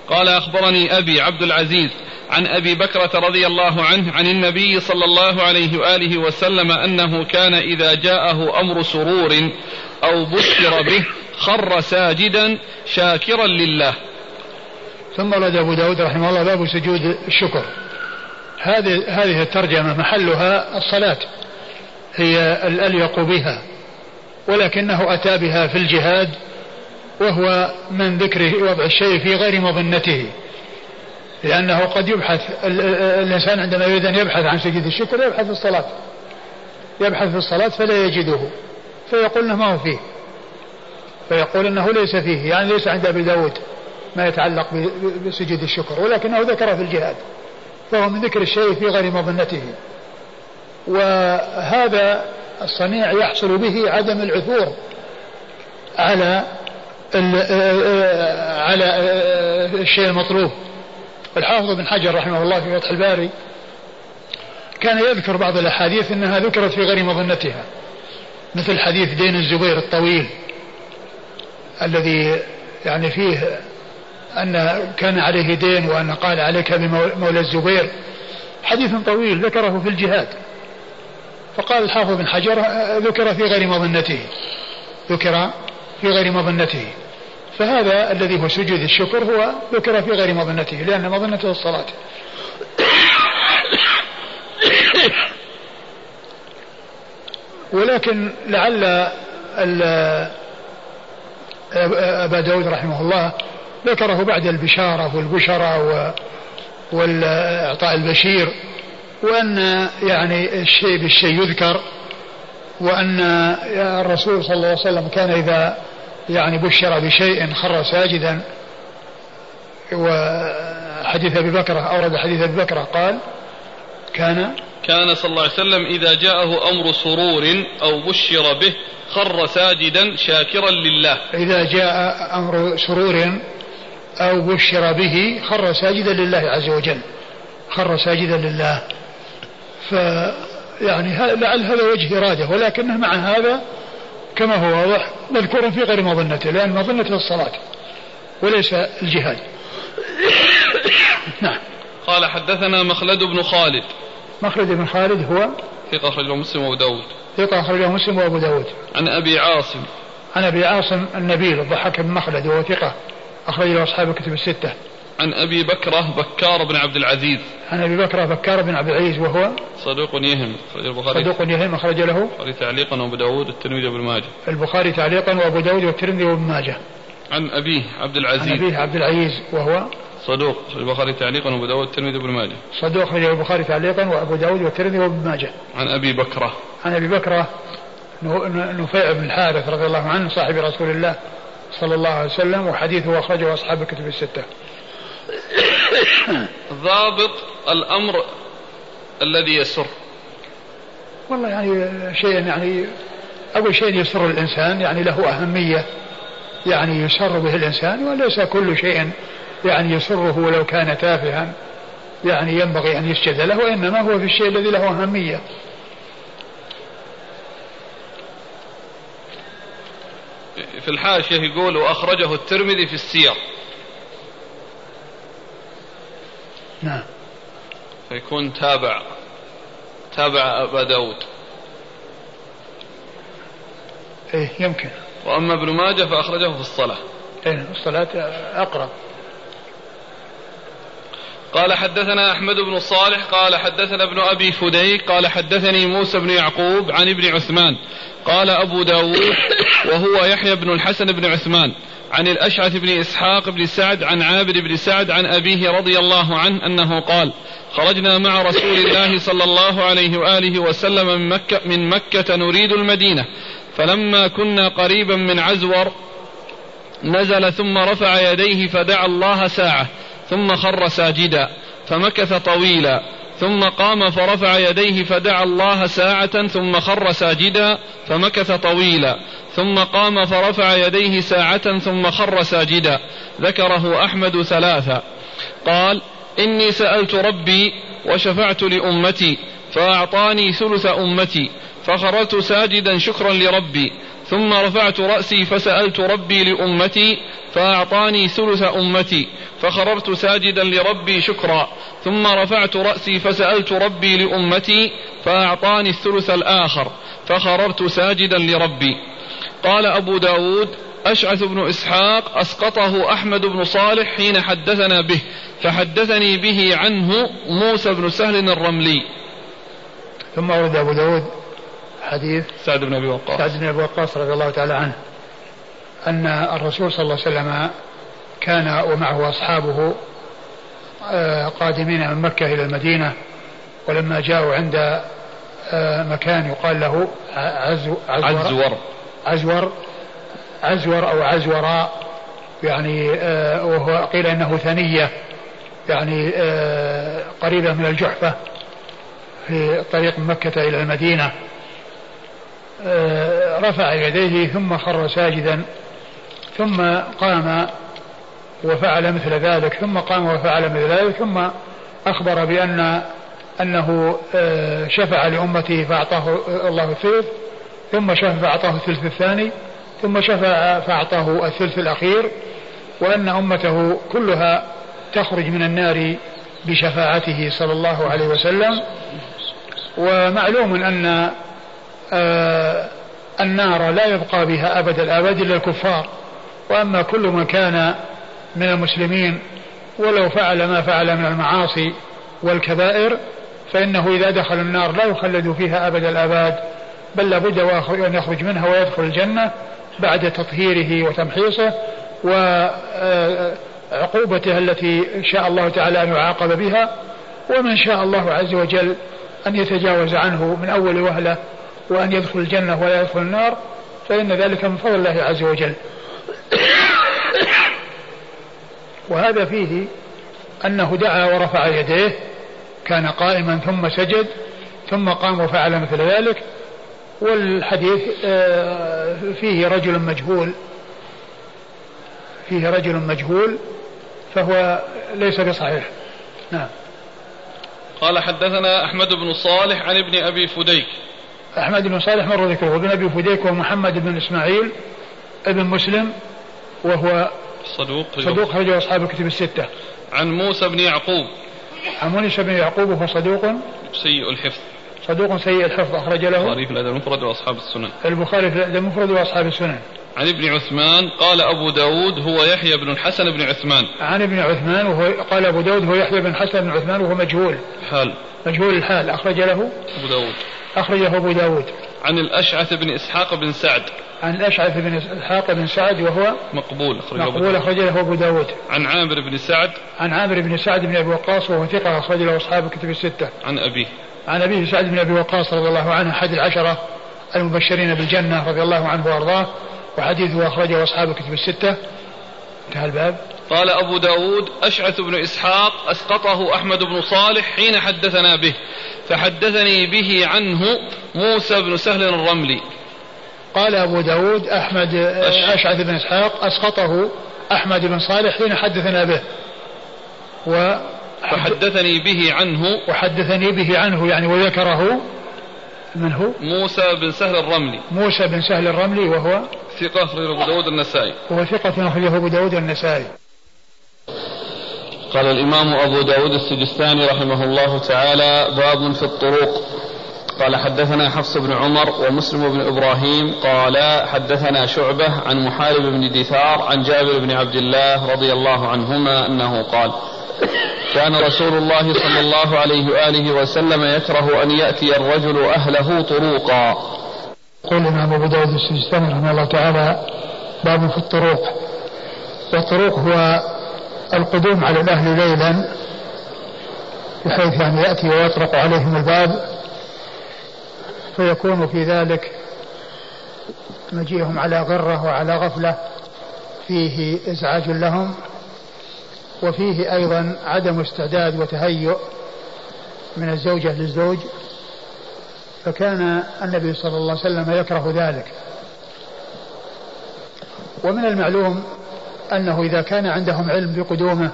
[SPEAKER 3] قال أخبرني أبي عبد العزيز عن أبي بكرة رضي الله عنه عن النبي صلى الله عليه وآله وسلم أنه كان إذا جاءه أمر سرور أو بشر به خر ساجدا شاكرا لله.
[SPEAKER 1] ثم ورد أبو داود رحمه الله باب سجود الشكر. هذه هذه الترجمة محلها الصلاة. هي الأليق بها ولكنه أتى بها في الجهاد وهو من ذكره وضع الشيء في غير مظنته. لأنه قد يبحث الإنسان عندما يريد أن يبحث عن سجود الشكر يبحث في الصلاة. يبحث في الصلاة فلا يجده. فيقول إنه ما هو فيه. فيقول إنه ليس فيه. يعني ليس عند أبي داود ما يتعلق بسجود الشكر ولكنه ذكره في الجهاد. فهو من ذكر الشيء في غير مظنته. وهذا الصنيع يحصل به عدم العثور على على الشيء المطلوب. الحافظ بن حجر رحمه الله في فتح الباري كان يذكر بعض الأحاديث إنها ذكرت في غير مظنتها مثل حديث دين الزبير الطويل الذي يعني فيه أن كان عليه دين وأن قال عليك بمولى الزبير. حديث طويل ذكره في الجهاد. فقال الحافظ بن حجر ذكر في غير مظنته. ذكر في غير مظنته. فهذا الذي هو سجود الشكر هو ذكر في غير مظنته لأن مظنته الصلاة. ولكن لعل أبا داود رحمه الله ذكره بعد البشارة والبشرة والإعطاء البشير وأن يعني الشيء بالشيء يذكر. وأن الرسول صلى الله عليه وسلم كان إذا يعني بشر بشيء خر ساجدا وحديث أبي بكرة أورد حديث أبي بكرة قال كان
[SPEAKER 3] كان صلى الله عليه وسلم إذا جاءه أمر سرور أو بشر به خر ساجدا شاكرا لله.
[SPEAKER 1] إذا جاء أمر سرور أو بشر به خر ساجدا لله عز وجل خر ساجدا لله. ف يعني لعل هذا وجه إرادة ولكنه مع هذا كما هو واضح مذكور في غير مظنته لأن مظنته الصلاة وليس الجهاد.
[SPEAKER 3] نعم. قال حدثنا مخلد بن خالد.
[SPEAKER 1] مخلد بن خالد هو
[SPEAKER 3] ثقة أخرجه مسلم وأبو داود.
[SPEAKER 1] ثقة أخرجه مسلم وأبو داود.
[SPEAKER 3] عن أبي عاصم.
[SPEAKER 1] عن أبي عاصم النبيل الضحاك بن مخلد وهو ثقة أخرج له أصحاب الكتب الستة.
[SPEAKER 3] عن أبي بكرة بكار بن عبد العزيز.
[SPEAKER 1] عن أبي بكرة بكار بن عبد العزيز وهو
[SPEAKER 3] صدوق يهم
[SPEAKER 1] أخرج البخاري. صدوق يهم أخرج له
[SPEAKER 3] البخاري تعليقا وأبو داود والترمذي وابن ماجه.
[SPEAKER 1] البخاري تعليقا وأبو داود والترمذي وابن ماجه.
[SPEAKER 3] عن أبيه عبد العزيز.
[SPEAKER 1] عن أبيه عبد العزيز وهو
[SPEAKER 3] صدوق البخاري تعليقا وأبو داود والترمذي وابن ماجه.
[SPEAKER 1] صدوق البخاري تعليقا وأبو داود والترمذي وابن ماجه.
[SPEAKER 3] عن أبي بكرة.
[SPEAKER 1] عن أبي بكرة نفيع بن الحارث رضي الله عنه صاحب رسول الله صلى الله عليه وسلم وحديثه أخرجه أصحاب الكتب الستة.
[SPEAKER 3] ضابط الأمر الذي يسر.
[SPEAKER 1] والله يعني شيء يعني أول شيء يسر الإنسان يعني له أهمية يعني يسر به الإنسان وليس كل شيء يعني يسره ولو كان تافها يعني ينبغي أن يسجد له وإنما هو في الشيء الذي له أهمية.
[SPEAKER 3] في الحاشية يقول وأخرجه الترمذي في السير
[SPEAKER 1] نعم.
[SPEAKER 3] فيكون تابع. تابع أبا داود.
[SPEAKER 1] إيه يمكن.
[SPEAKER 3] وأما ابن ماجه فأخرجه في الصلاة.
[SPEAKER 1] إيه الصلاة أقرب.
[SPEAKER 3] قال حدثنا أحمد بن صالح قال حدثنا ابن أبي فديك قال حدثني موسى بن يعقوب عن ابن عثمان. قال أبو داود وهو يحيى بن الحسن بن عثمان. عن الأشعث بن إسحاق بن سعد عن عابر بن سعد عن أبيه رضي الله عنه أنه قال خرجنا مع رسول الله صلى الله عليه وآله وسلم من مكة, من مكة نريد المدينة. فلما كنا قريبا من عزور نزل ثم رفع يديه فدعا الله ساعة ثم خر ساجدا فمكث طويلا ثم قام فرفع يديه فدعا الله ساعة ثم خر ساجدا فمكث طويلا. ثم قام فرفع يديه ساعة ثم خر ساجدا. ذكره أحمد ثلاثا. قال إني سألت ربي وشفعت لأمتي فأعطاني ثلث أمتي فخرجت ساجدا شكرا لربي ثم رفعت رأسي فسألت ربي لأمتي فأعطاني ثلث أمتي فخررت ساجدا لربي شكرا ثم رفعت رأسي فسألت ربي لأمتي فأعطاني الثلث الآخر فخررت ساجدا لربي. قال أبو داود أشعث بن إسحاق أسقطه أحمد بن صالح حين حدثنا به فحدثني به عنه موسى بن سهل الرملي.
[SPEAKER 1] ثم ورد أبو داود حديث
[SPEAKER 3] سعد بن أبي وقاص.
[SPEAKER 1] سعد بن أبي وقاص رضي الله تعالى عنه أن الرسول صلى الله عليه وسلم كان ومعه أصحابه آه، قادمين من مكة إلى المدينة ولما جاءوا عند آه، مكان يقال له عزو
[SPEAKER 3] عزور.
[SPEAKER 1] عزور عزور أو عزوراء يعني آه، وهو قيل إنه ثنية يعني قريبة من الجحفة في طريق مكة إلى المدينة. رفع يديه ثم خر ساجدا ثم قام وفعل مثل ذلك ثم قام وفعل مثل ذلك ثم أخبر بأن أنه آه، شفع لأمته فأعطاه الله الثلث ثم شفع فأعطاه الثلث الثاني ثم شفع فأعطاه الثلث الأخير وأن أمته كلها تخرج من النار بشفاعته صلى الله عليه وسلم. ومعلوم أن آه النار لا يبقى بها أبد الآباد إلا الكفار. وأما كل من كان من المسلمين ولو فعل ما فعل من المعاصي والكبائر فإنه إذا دخل النار لا يخلد فيها أبد الآباد بل لابد أن يخرج منها ويدخل الجنة بعد تطهيره وتمحيصه وعقوبته التي شاء الله تعالى أن يعاقب بها. ومن شاء الله عز وجل أن يتجاوز عنه من أول وهلة وأن يدخل الجنة ولا يدخل النار فإن ذلك من فضل الله عز وجل. وهذا فيه أنه دعا ورفع يديه كان قائما ثم سجد ثم قام وفعل مثل ذلك. والحديث آه، فيه رجل مجهول فيه رجل مجهول فهو ليس بصحيح. نعم.
[SPEAKER 3] قال حدثنا أحمد بن صالح عن ابن أبي فديك.
[SPEAKER 1] أحمد بن صالح مر ذكره. وابن أبي فديك ومحمد بن إسماعيل ابن مسلم وهو
[SPEAKER 3] صدوق
[SPEAKER 1] صدوق خرج أصحاب الكتب الستة.
[SPEAKER 3] عن موسى بن يعقوب.
[SPEAKER 1] عن موسى بن يعقوب وهو صدوق
[SPEAKER 3] سيء الحفظ.
[SPEAKER 1] صدوق سيء الحفظ أخرج له.
[SPEAKER 3] البخاري في الأدب المفرد وأصحاب السنن.
[SPEAKER 1] البخاري في الأدب المفرد وأصحاب السنن.
[SPEAKER 3] عن ابن عثمان قال أبو داود هو يحيى بن الحسن بن عثمان.
[SPEAKER 1] عن ابن عثمان وهو قال أبو داود هو يحيى بن الحسن بن عثمان وهو مجهول.
[SPEAKER 3] حال.
[SPEAKER 1] مجهول الحال. أخرج له.
[SPEAKER 3] أبو داود.
[SPEAKER 1] أخرجه أبو داود.
[SPEAKER 3] عن الأشعث بن إسحاق بن سعد.
[SPEAKER 1] عن الأشعث بن إسحاق بن سعد وهو
[SPEAKER 3] مقبول. أخرجه
[SPEAKER 1] مقبول. أخرج له أبو داود.
[SPEAKER 3] عن عامر بن سعد.
[SPEAKER 1] عن عامر بن سعد بن أبي وقاص وهو ثقة أخرج له أصحاب الكتب الستة.
[SPEAKER 3] عن أبيه.
[SPEAKER 1] عن أبيه سعد بن أبي وقاص رضي الله عنه أحد العشرة المبشرين بالجنة رضي الله عنه وأرضاه وحديثه أخرجه أصحاب الكتب الستة. انتهى الباب.
[SPEAKER 3] قال أبو داود أشعث بن إسحاق أسقطه أحمد بن صالح حين حدثنا به فحدثني به عنه موسى بن سهل الرملي.
[SPEAKER 1] قال أبو داود أحمد أشعث بن إسحاق أسقطه أحمد بن صالح حين حدثنا به.
[SPEAKER 3] و فحدثني به عنه
[SPEAKER 1] وحدثني به عنه يعني وذكره من هو؟
[SPEAKER 3] موسى بن سهل الرملي.
[SPEAKER 1] موسى بن سهل الرملي وهو
[SPEAKER 3] ثقة أخرجه أبو داود النسائي.
[SPEAKER 1] وهو ثقة أخرجه أبو داود النسائي.
[SPEAKER 3] قال الإمام أبو داود السجستاني رحمه الله تعالى باب في الطرق. قال حدثنا حفص بن عمر ومسلم بن إبراهيم. قال حدثنا شعبة عن محارب بن دثار عن جابر بن عبد الله رضي الله عنهما أنه قال كان رسول الله صلى الله عليه وآله وسلم يكره أن يأتي الرجل أهله طروقا
[SPEAKER 1] قول الإمام أبو داود السجستاني رحمه الله تعالى باب في الطرق. والطرق هو القدوم على الأهل ليلا بحيث يعني يأتي ويطرق عليهم الباب فيكون في ذلك مجيئهم على غرة وعلى غفلة فيه إزعاج لهم. وفيه أيضا عدم استعداد وتهيؤ من الزوجة للزوج فكان النبي صلى الله عليه وسلم يكره ذلك. ومن المعلوم أنه إذا كان عندهم علم بقدومه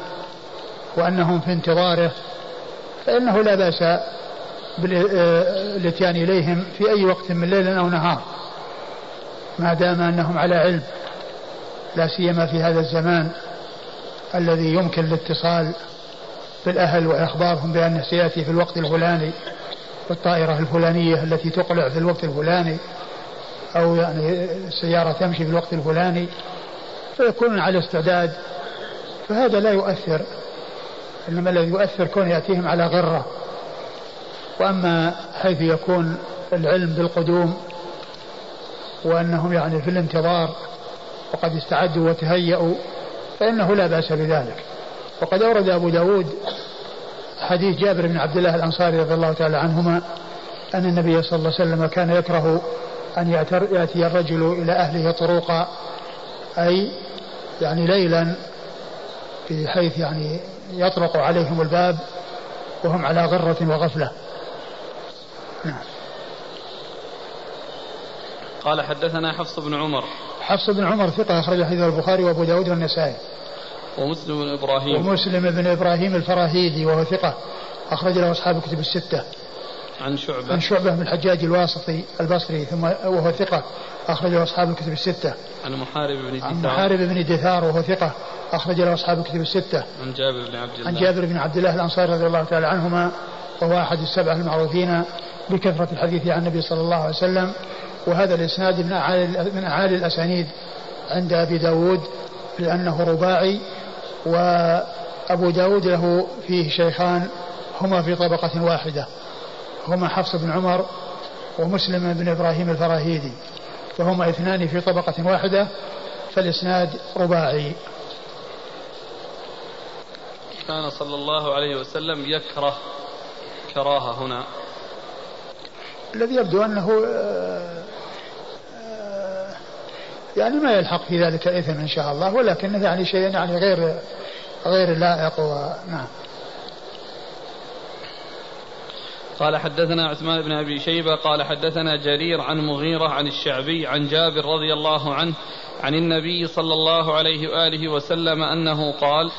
[SPEAKER 1] وأنهم في انتظاره فإنه لا بأس بالاتيان إليهم في أي وقت من ليل أو نهار ما دام أنهم على علم لا سيما في هذا الزمان. الذي يمكن الاتصال بالأهل وإخبارهم بأنه سيأتي في الوقت الفلاني والطائرة الفلانية التي تقلع في الوقت الفلاني أو يعني السيارة تمشي في الوقت الفلاني فيكون على استعداد. فهذا لا يؤثر إنما الذي يؤثر كون يأتيهم على غرة. وأما حيث يكون العلم بالقدوم وأنهم يعني في الانتظار وقد استعدوا وتهيأوا فإنه لا بأس بذلك. وقد أورد أبو داود حديث جابر بن عبد الله الأنصاري رضي الله تعالى عنهما أن النبي صلى الله عليه وسلم كان يكره أن يأتي الرجل إلى أهله طروقا أي يعني ليلا بحيث يعني يطرق عليهم الباب وهم على غرة وغفلة. نعم.
[SPEAKER 3] قال حدثنا حفص بن عمر.
[SPEAKER 1] حفص بن عمر ثقة أخرج حديث البخاري وأبو داود والنسائي.
[SPEAKER 3] ومسلم بن إبراهيم.
[SPEAKER 1] ومسلم بن إبراهيم الفراهيدي وهو ثقة أخرج له أصحاب الكتب الستة.
[SPEAKER 3] عن شعبة.
[SPEAKER 1] عن شعبة بن الحجاج الواسطي البصري ثم وهو ثقة أخرجه أصحاب الكتب الستة.
[SPEAKER 3] عن محارب بن دثار.
[SPEAKER 1] عن محارب بن دثار وهو ثقة أخرج له أصحاب الكتب الستة.
[SPEAKER 3] عن جابر بن عبد الله.
[SPEAKER 1] عن جابر بن عبد الله الأنصاري رضي الله تعالى عنهما وهو أحد السبعة المعروفين بكثرة الحديث عن النبي صلى الله عليه وسلم وهذا الإسناد من أعالي من أعالي الأسانيد عند أبي داود لأنه رباعي وأبو داود له فيه شيخان هما في طبقة واحدة هما حفص بن عمر ومسلم بن إبراهيم الفراهيدي فهما اثنان في طبقة واحدة فالإسناد رباعي.
[SPEAKER 3] كان صلى الله عليه وسلم يكره كراهة هنا.
[SPEAKER 1] الذي يبدو أنه آه، يعني ما يلحق في ذلك إثم إن شاء الله ولكنه يعني شيء يعني غير غير لائق ونعم
[SPEAKER 3] قال حدثنا عثمان بن أبي شيبة قال حدثنا جرير عن مغيرة عن الشعبي عن جابر رضي الله عنه عن النبي صلى الله عليه وآله وسلم أنه قال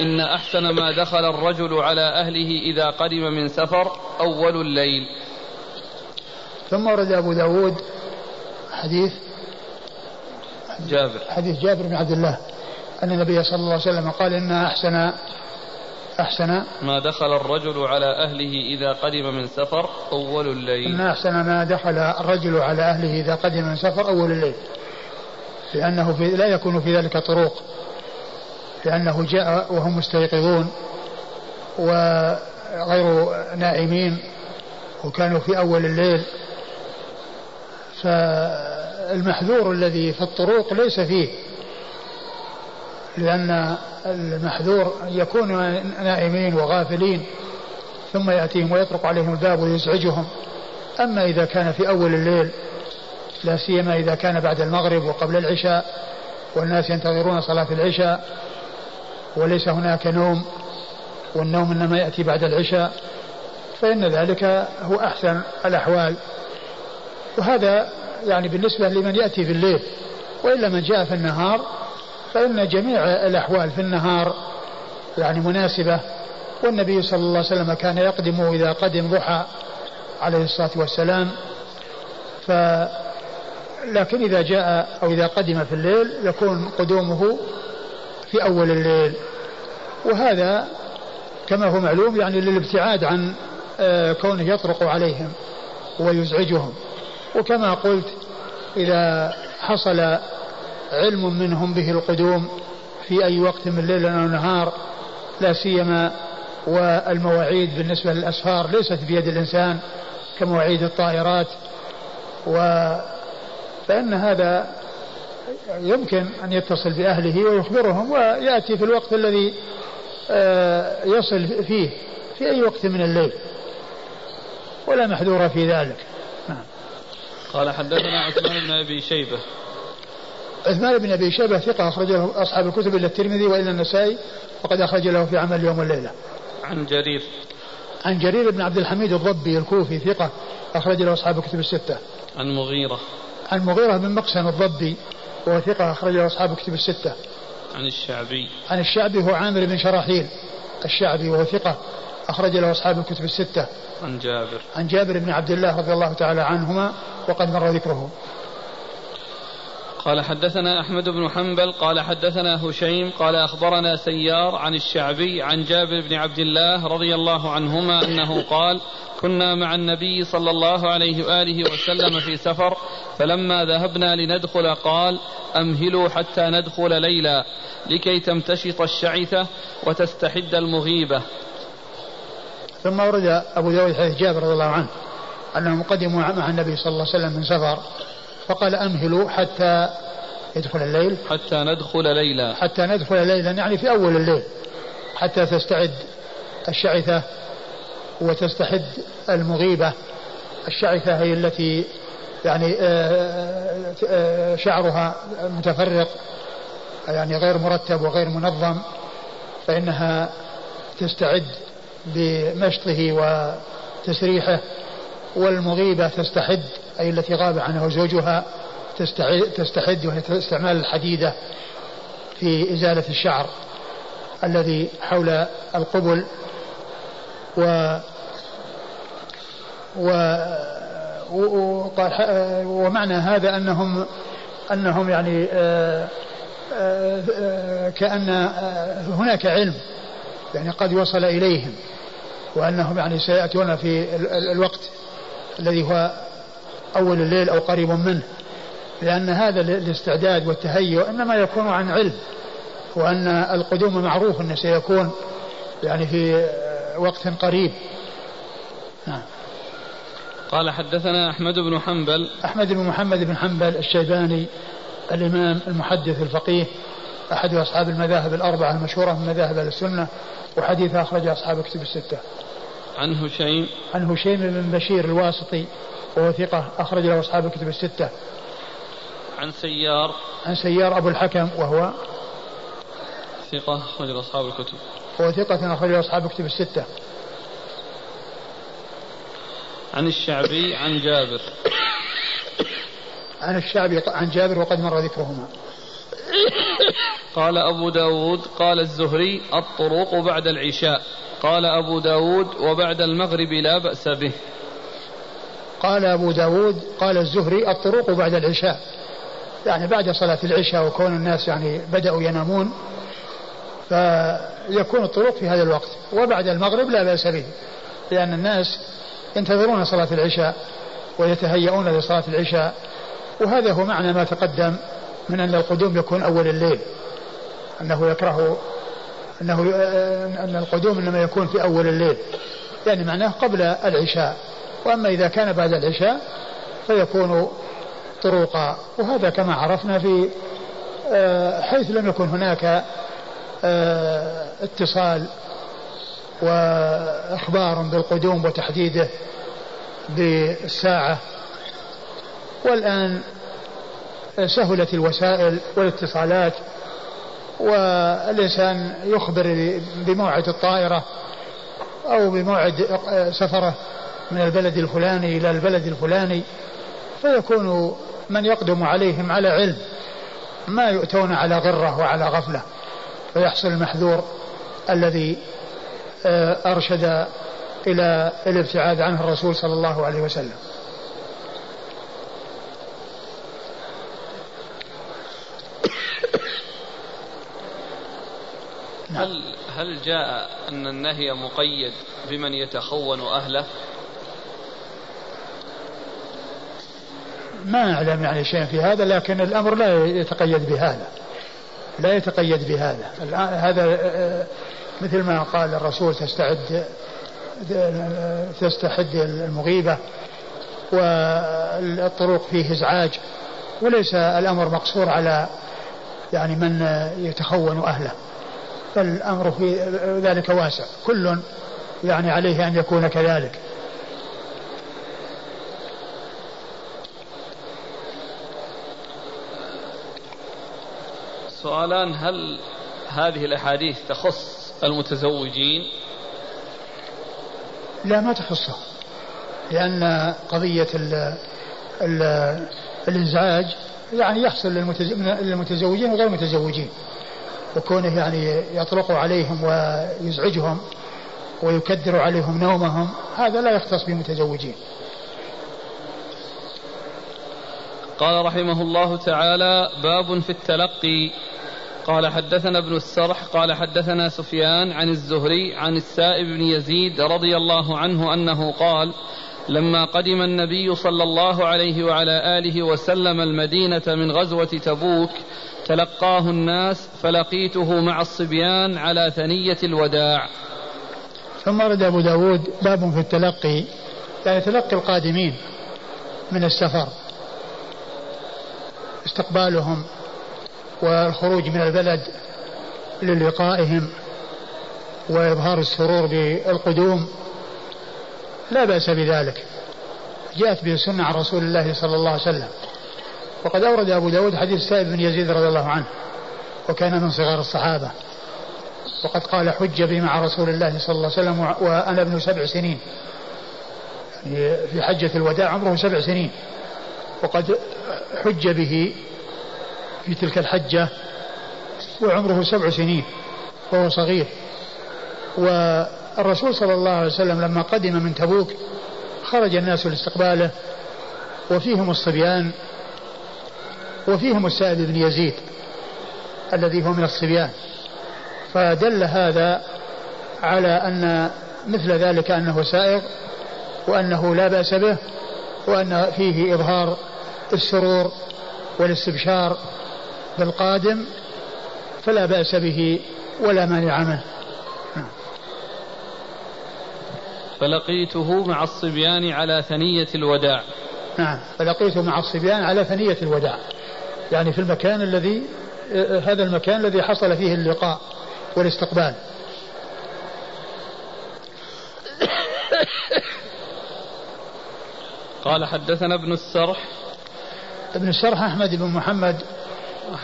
[SPEAKER 3] إن أحسن ما دخل الرجل على أهله إذا قدم من سفر أول الليل.
[SPEAKER 1] ثم ورد أبو داود حديث
[SPEAKER 3] جابر.
[SPEAKER 1] حديث جابر بن عبد الله. أن النبي صلى الله عليه وسلم قال إن أحسن أحسن.
[SPEAKER 3] ما دخل الرجل على أهله إذا قدم من سفر أول الليل.
[SPEAKER 1] إن أحسن ما دخل الرجل على أهله إذا قدم من سفر أول الليل. لأنه في لا يكون في ذلك طروق. لأنه جاء وهم مستيقظون وغير نائمين وكانوا في أول الليل. فالمحذور الذي في الطرق ليس فيه لأن المحذور يكون نائمين وغافلين ثم يأتيهم ويطرق عليهم الباب ويزعجهم. أما إذا كان في أول الليل لا سيما إذا كان بعد المغرب وقبل العشاء والناس ينتظرون صلاة العشاء وليس هناك نوم والنوم إنما يأتي بعد العشاء فإن ذلك هو أحسن الأحوال. وهذا يعني بالنسبة لمن يأتي في الليل وإلا من جاء في النهار فإن جميع الأحوال في النهار يعني مناسبة والنبي صلى الله عليه وسلم كان يقدم إذا قدم ضحى عليه الصلاة والسلام. ف لكن إذا جاء أو إذا قدم في الليل يكون قدومه في أول الليل. وهذا كما هو معلوم يعني للابتعاد عن آه، كونه يطرق عليهم ويزعجهم. وكما قلت إذا حصل علم منهم به القدوم في أي وقت من الليل أو النهار لا سيما والمواعيد بالنسبة للأسفار ليست بيد الإنسان كمواعيد الطائرات و فإن هذا يمكن أن يتصل بأهله ويخبرهم ويأتي في الوقت الذي آه، يصل فيه في أي وقت من الليل ولا محذور في ذلك.
[SPEAKER 3] قال حدثنا عثمان بن أبي شيبة
[SPEAKER 1] عثمان بن أبي شيبة ثقة اخرج له أصحاب الكتب إلا الترمذي وإلا النسائي وقد أخرج له في عمل اليوم والليله.
[SPEAKER 3] عن جرير.
[SPEAKER 1] عن جرير بن عبد الحميد الضبي الكوفي ثقة أخرج له أصحاب الكتب الستة.
[SPEAKER 3] عن مغيرة.
[SPEAKER 1] عن مغيرة بن مقسم الضبي وهو ثقة أخرج له أصحاب الكتب الستة.
[SPEAKER 3] عن الشعبي.
[SPEAKER 1] عن الشعبي هو عامر بن شراحيل الشعبي وهو ثقة أخرج له أصحاب الكتب الستة.
[SPEAKER 3] عن جابر.
[SPEAKER 1] عن جابر بن عبد الله رضي الله تعالى عنهما وقد مر ذكره.
[SPEAKER 3] قال حدثنا أحمد بن حنبل قال حدثنا هشيم قال أخبرنا سيار عن الشعبي عن جابر بن عبد الله رضي الله عنهما أنه قال كنا مع النبي صلى الله عليه وآله وسلم في سفر فلما ذهبنا لندخل قال أمهلوا حتى ندخل ليلا لكي تمتشط الشعثة وتستحد المغيبة
[SPEAKER 1] ثم ورد أبو داود حديث جابر رضي الله عنه أنهم قدموا مع النبي صلى الله عليه وسلم من سفر فقال أمهلوا حتى يدخل الليل.
[SPEAKER 3] حتى ندخل ليلا.
[SPEAKER 1] حتى ندخل ليلا يعني في أول الليل حتى تستعد الشعثة وتستحد المغيبة. الشعثة هي التي يعني آه، آه، شعرها متفرق يعني غير مرتب وغير منظم فإنها تستعد بمشطه وتسريحه والمغيبة تستحد أي التي غاب عنها زوجها تستحد وهي استعمال الحديدة في إزالة الشعر الذي حول القبل و وقال ومعنى هذا انهم أنهم يعني آه، آه، آه، كأن هناك علم يعني قد وصل إليهم وأنهم يعني سيأتون في الوقت الذي هو أول الليل أو قريب منه. لأن هذا الاستعداد والتهيؤ إنما يكون عن علم وأن القدوم معروف أنه سيكون يعني في وقت قريب.
[SPEAKER 3] نعم. قال حدثنا أحمد بن حنبل.
[SPEAKER 1] أحمد بن محمد بن حنبل الشيباني الإمام المحدث الفقيه أحد أصحاب المذاهب الأربعة المشهورة من مذاهب السنة وحديث أخرج أصحاب كتب الستة.
[SPEAKER 3] عن هشيم.
[SPEAKER 1] عن هشيم بن بشير الواسطي وهو ثقة أخرج له أصحاب الكتب الستة.
[SPEAKER 3] عن سيار.
[SPEAKER 1] عن سيار أبو الحكم وهو
[SPEAKER 3] ثقة أخرج أصحاب الكتب.
[SPEAKER 1] وهو ثقة أخرج أصحاب الكتب الستة.
[SPEAKER 3] عن الشعبي عن جابر.
[SPEAKER 1] عن الشعبي عن جابر وقد مر ذكرهما.
[SPEAKER 3] قال أبو داود قال الزهري الطرق بعد العشاء. قال أبو داود وبعد المغرب لا بأس به.
[SPEAKER 1] قال أبو داود قال الزهري الطرق بعد العشاء. يعني بعد صلاة العشاء وكون الناس يعني بدأوا ينامون فيكون الطرق في هذا الوقت. وبعد المغرب لا بأس به. لأن الناس ينتظرون صلاة العشاء ويتهيئون لصلاة العشاء. وهذا هو معنى ما تقدم من أن القدوم يكون أول الليل أنه يكره أنه أن القدوم إنما يكون في أول الليل يعني معناه قبل العشاء وأما إذا كان بعد العشاء فيكون طروقا وهذا كما عرفنا في آه، حيث لم يكن هناك آه، اتصال وإخبار بالقدوم وتحديده بالساعة والآن سهلت الوسائل والاتصالات والإنسان يخبر بموعد الطائرة أو بموعد سفره من البلد الفلاني إلى البلد الفلاني فيكون من يقدم عليهم على علم ما يؤتون على غرة وعلى غفلة فيحصل المحذور الذي آه، أرشد إلى الابتعاد عنه الرسول صلى الله عليه وسلم.
[SPEAKER 3] هل هل جاء أن النهي مقيد بمن يتخون أهله؟
[SPEAKER 1] ما أعلم يعني شيء في هذا لكن الأمر لا يتقيد بهذا. لا يتقيد بهذا. هذا مثل ما قال الرسول تستعد تستحد المغيبة والطرق فيه إزعاج. وليس الأمر مقصور على يعني من يتخون أهله. فالأمر في ذلك واسع. كل يعني عليه أن يكون كذلك.
[SPEAKER 3] سؤالان هل هذه الأحاديث تخص المتزوجين؟
[SPEAKER 1] لا ما تخصهم لأن قضية ال ال الإزعاج يعني يحصل للمتزوجين وغير المتزوجين. وكونه يعني يطلق عليهم ويزعجهم ويكدر عليهم نومهم هذا لا يختص بالمتزوجين
[SPEAKER 3] قال رحمه الله تعالى باب في التلقي. قال حدثنا ابن السرح قال حدثنا سفيان عن الزهري عن السائب بن يزيد رضي الله عنه أنه قال لما قدم النبي صلى الله عليه وعلى آله وسلم المدينة من غزوة تبوك تلقاه الناس فلقيته مع الصبيان على ثنية الوداع.
[SPEAKER 1] ثم ورد أبو داود باب في التلقي يعني تلقي القادمين من السفر استقبالهم والخروج من البلد للقائهم وإظهار السرور بالقدوم. لا بأس بذلك. جاءت به السنة عن رسول الله صلى الله عليه وسلم. وقد أورد أبو داود حديث سائب بن يزيد رضي الله عنه وكان من صغار الصحابة. وقد قال حج بي مع رسول الله صلى الله عليه وسلم وأنا ابن سبع سنين. يعني في حجة الوداع عمره سبع سنين. وقد حج به في تلك الحجة وعمره سبع سنين وهو صغير. والرسول صلى الله عليه وسلم لما قدم من تبوك خرج الناس لاستقباله وفيهم الصبيان وفيهم السائب بن يزيد الذي هو من الصبيان. فدل هذا على أن مثل ذلك أنه سائغ وأنه لا بأس به وأن فيه إظهار السرور والاستبشار بالقادم فلا بأس به ولا مانع منه.
[SPEAKER 3] فلقيته مع الصبيان على ثنية الوداع.
[SPEAKER 1] نعم فلقيته مع الصبيان على ثنية الوداع. يعني في المكان الذي هذا المكان الذي حصل فيه اللقاء والاستقبال.
[SPEAKER 3] قال حدثنا ابن السرح.
[SPEAKER 1] ابن السرح أحمد بن محمد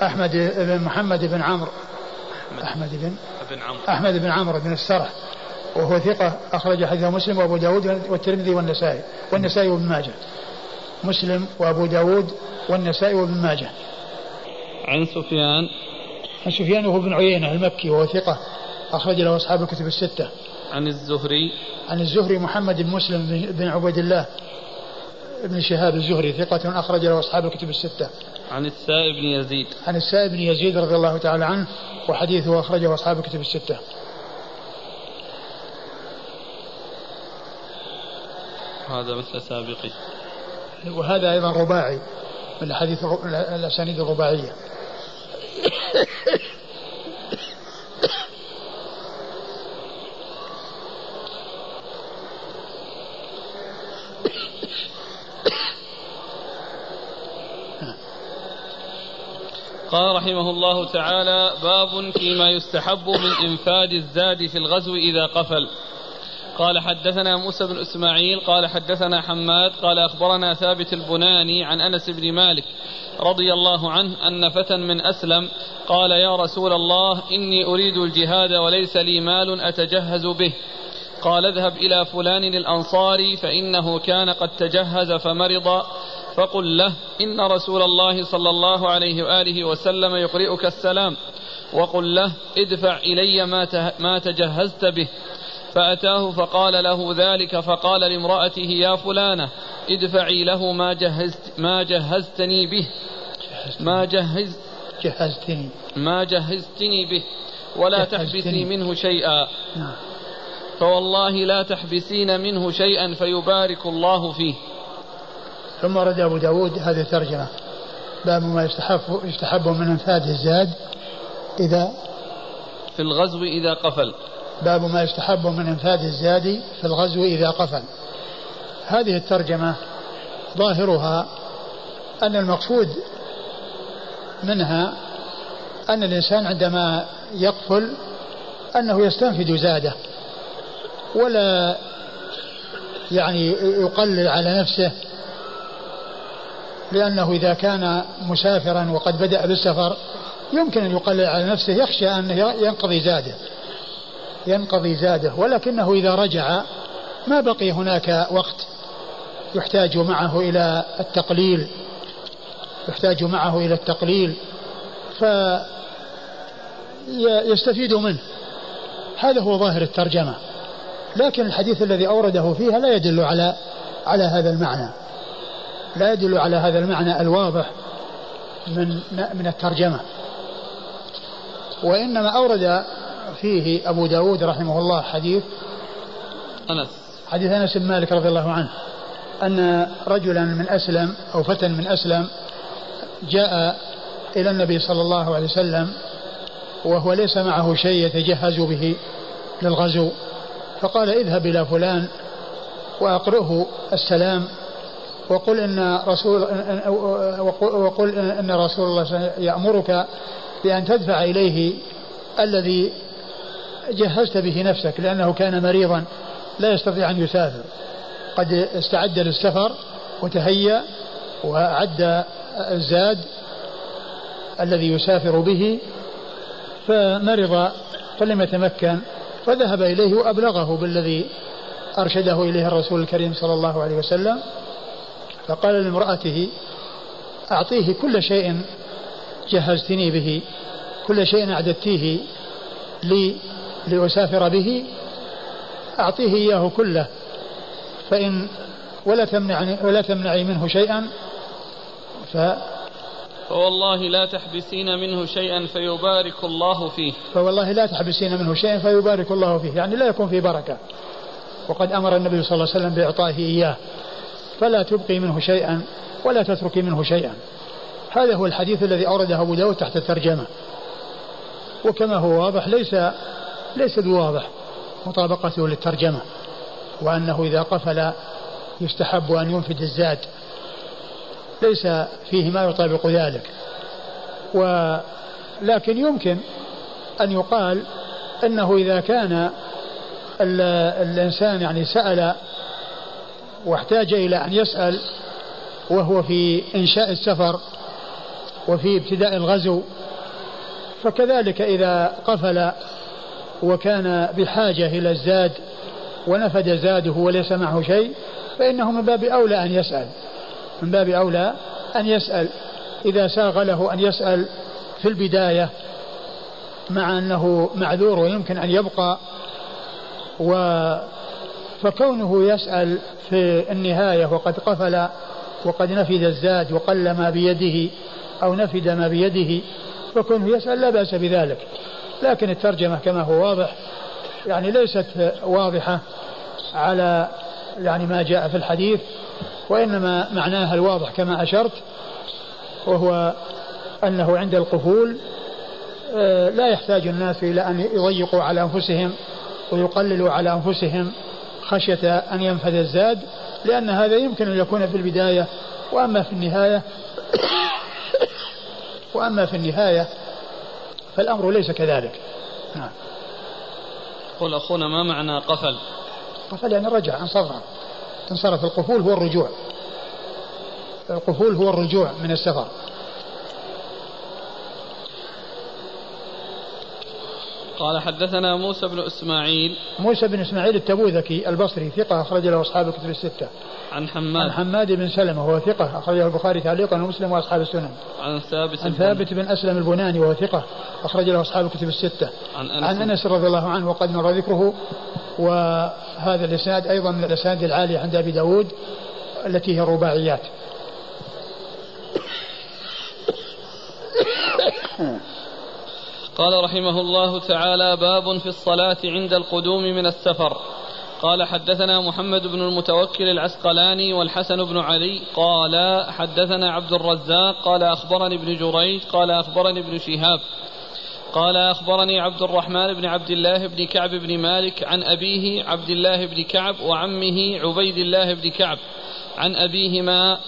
[SPEAKER 1] أحمد بن محمد بن عمرو. أحمد بن
[SPEAKER 3] عمرو.
[SPEAKER 1] أحمد بن عمرو بن السرح. وهو ثقة أخرج حديثه مسلم وأبو داود والترمذي والنسائي والنسائي وابن ماجه. مسلم وأبو داود والنسائي وابن ماجه.
[SPEAKER 3] عن سفيان.
[SPEAKER 1] عن سفيان وهو بن عيينة المكي وهو ثقة. أخرج له أصحاب الكتب الستة.
[SPEAKER 3] عن الزهري.
[SPEAKER 1] عن الزهري محمد بن مسلم بن عبيد الله بن شهاب الزهري ثقة أخرج له أصحاب الكتب الستة.
[SPEAKER 3] عن السائب بن يزيد.
[SPEAKER 1] عن السائب بن يزيد رضي الله تعالى عنه وحديثه أخرجه أصحاب الكتب الستة.
[SPEAKER 3] هذا مثل سابقي
[SPEAKER 1] وهذا أيضا رباعي من الحديث الأسانيد الرباعية.
[SPEAKER 3] قال رحمه الله تعالى باب فيما يستحب من انفاذ الزاد في الغزو إذا قفل. قال حدثنا موسى بن إسماعيل قال حدثنا حماد قال أخبرنا ثابت البناني عن أنس بن مالك رضي الله عنه أن فتى من أسلم قال يا رسول الله إني أريد الجهاد وليس لي مال أتجهز به. قال اذهب إلى فلان الأنصاري فإنه كان قد تجهز فمرض. فقل له إن رسول الله صلى الله عليه وآله وسلم يقرئك السلام. وقل له ادفع ما ما تجهزت به. فأتاه فقال له ذلك فقال لامرأته يا فلانة ادفعي له ما جهزت ما جهزتني به. ما جهز
[SPEAKER 1] جهزتني.
[SPEAKER 3] ما جهزتني به. ولا تحبسني منه شيئا.
[SPEAKER 1] نعم.
[SPEAKER 3] فوالله لا تحبسين منه شيئا فيبارك الله فيه.
[SPEAKER 1] ثم ورد أبو داود هذه الترجمة. باب ما يستحب, يستحب من أنفاذ الزاد إذا
[SPEAKER 3] في الغزو إذا قفل.
[SPEAKER 1] باب ما يستحب من إنفاذ الزاد في الغزو إذا قفل. هذه الترجمة ظاهرها أن المقصود منها أن الإنسان عندما يقفل أنه يستنفد زادة ولا يعني يقلل على نفسه لأنه إذا كان مسافرا وقد بدأ بالسفر يمكن أن يقلل على نفسه يخشى أن ينقضي زادة. ينقضي زاده ولكنه إذا رجع ما بقي هناك وقت يحتاج معه إلى التقليل يحتاج معه إلى التقليل فيستفيد منه. هذا هو ظاهر الترجمة. لكن الحديث الذي أورده فيها لا يدل على على هذا المعنى. لا يدل على هذا المعنى الواضح من من الترجمة. وإنما أورد فيه أبو داود رحمه الله حديث
[SPEAKER 3] أنس.
[SPEAKER 1] حديث أنس بن مالك رضي الله عنه أن رجلا من أسلم أو فتى من أسلم جاء إلى النبي صلى الله عليه وسلم وهو ليس معه شيء يتجهز به للغزو فقال اذهب إلى فلان وأقرئه السلام وقل إن رسول وقل إن رسول الله يامرك بأن تدفع إليه الذي جهزت به نفسك لأنه كان مريضا لا يستطيع أن يسافر. قد استعد للسفر وتهيأ وأعد الزاد الذي يسافر به فمرض فلم يتمكن فذهب إليه وأبلغه بالذي أرشده إليه الرسول الكريم صلى الله عليه وسلم. فقال لامرأته أعطيه كل شيء جهزتني به كل شيء أعددتيه لي لأسافر به أعطيه إياه كله. فإن ولا تمنعني ولا تمنعي منه شيئا ف
[SPEAKER 3] فوالله لا تحبسين منه شيئا فيبارك الله فيه.
[SPEAKER 1] فوالله لا تحبسين منه شيئا فيبارك الله فيه. يعني لا يكون في بركة. وقد أمر النبي صلى الله عليه وسلم بإعطائه إياه. فلا تبقي منه شيئا ولا تتركي منه شيئا. هذا هو الحديث الذي أورده أبو داود تحت الترجمة. وكما هو واضح ليس ليس بواضح مطابقته للترجمة وأنه إذا قفل يستحب أن ينفد الزاد ليس فيه ما يطابق ذلك. ولكن يمكن أن يقال أنه إذا كان الإنسان يعني سأل واحتاج إلى أن يسأل وهو في إنشاء السفر وفي ابتداء الغزو فكذلك إذا قفل وكان بحاجة إلى الزاد ونفد زاده وليس معه شيء فإنه من باب أولى أن يسأل. من باب أولى أن يسأل. إذا ساغ له أن يسأل في البداية مع أنه معذور ويمكن أن يبقى و فكونه يسأل في النهاية وقد قفل وقد نفد الزاد وقل ما بيده أو نفد ما بيده فكونه يسأل لا بأس بذلك. لكن الترجمة كما هو واضح يعني ليست واضحة على يعني ما جاء في الحديث وإنما معناها الواضح كما أشرت وهو أنه عند القفول آه، لا يحتاج الناس إلى أن يضيقوا على أنفسهم ويقللوا على أنفسهم خشية أن ينفذ الزاد لأن هذا يمكن أن يكون في البداية وأما في النهاية وأما في النهاية فالأمر ليس كذلك. نعم.
[SPEAKER 3] قل أخونا ما معنى قفل؟
[SPEAKER 1] قفل يعني رجع انصرف. انصرف. القفول هو الرجوع. القفول هو الرجوع من السفر.
[SPEAKER 3] قال حدثنا موسى بن إسماعيل.
[SPEAKER 1] موسى بن إسماعيل التبوذكي البصري ثقة أخرج له أصحاب الكتب الستة.
[SPEAKER 3] عن حماد
[SPEAKER 1] عن حماد بن سلمة وهو ثقة أخرجه البخاري تعليقا ومسلم وأصحاب السنن.
[SPEAKER 3] عن ثابت
[SPEAKER 1] عن ثابت بن أسلم البناني وهو ثقة أخرج له أصحاب الكتب الستة. عن أنس عن أنس رضي الله عنه وقد مر ذكره وهذا الإسناد أيضا من الأسانيد العالية عند أبي داود التي هي الرباعيات.
[SPEAKER 3] قال رحمه الله تعالى باب في الصلاة عند القدوم من السفر قال حدثنا محمد بن المتوكل العسقلاني والحسن بن علي قال حدثنا عبد الرزاق قال أخبرني ابن جريج قال أخبرني ابن شهاب قال أخبرني عبد الرحمن بن عبد الله بن كعب بن مالك عن أبيه عبد الله بن كعب وعمه عبيد الله بن كعب عن أبيهما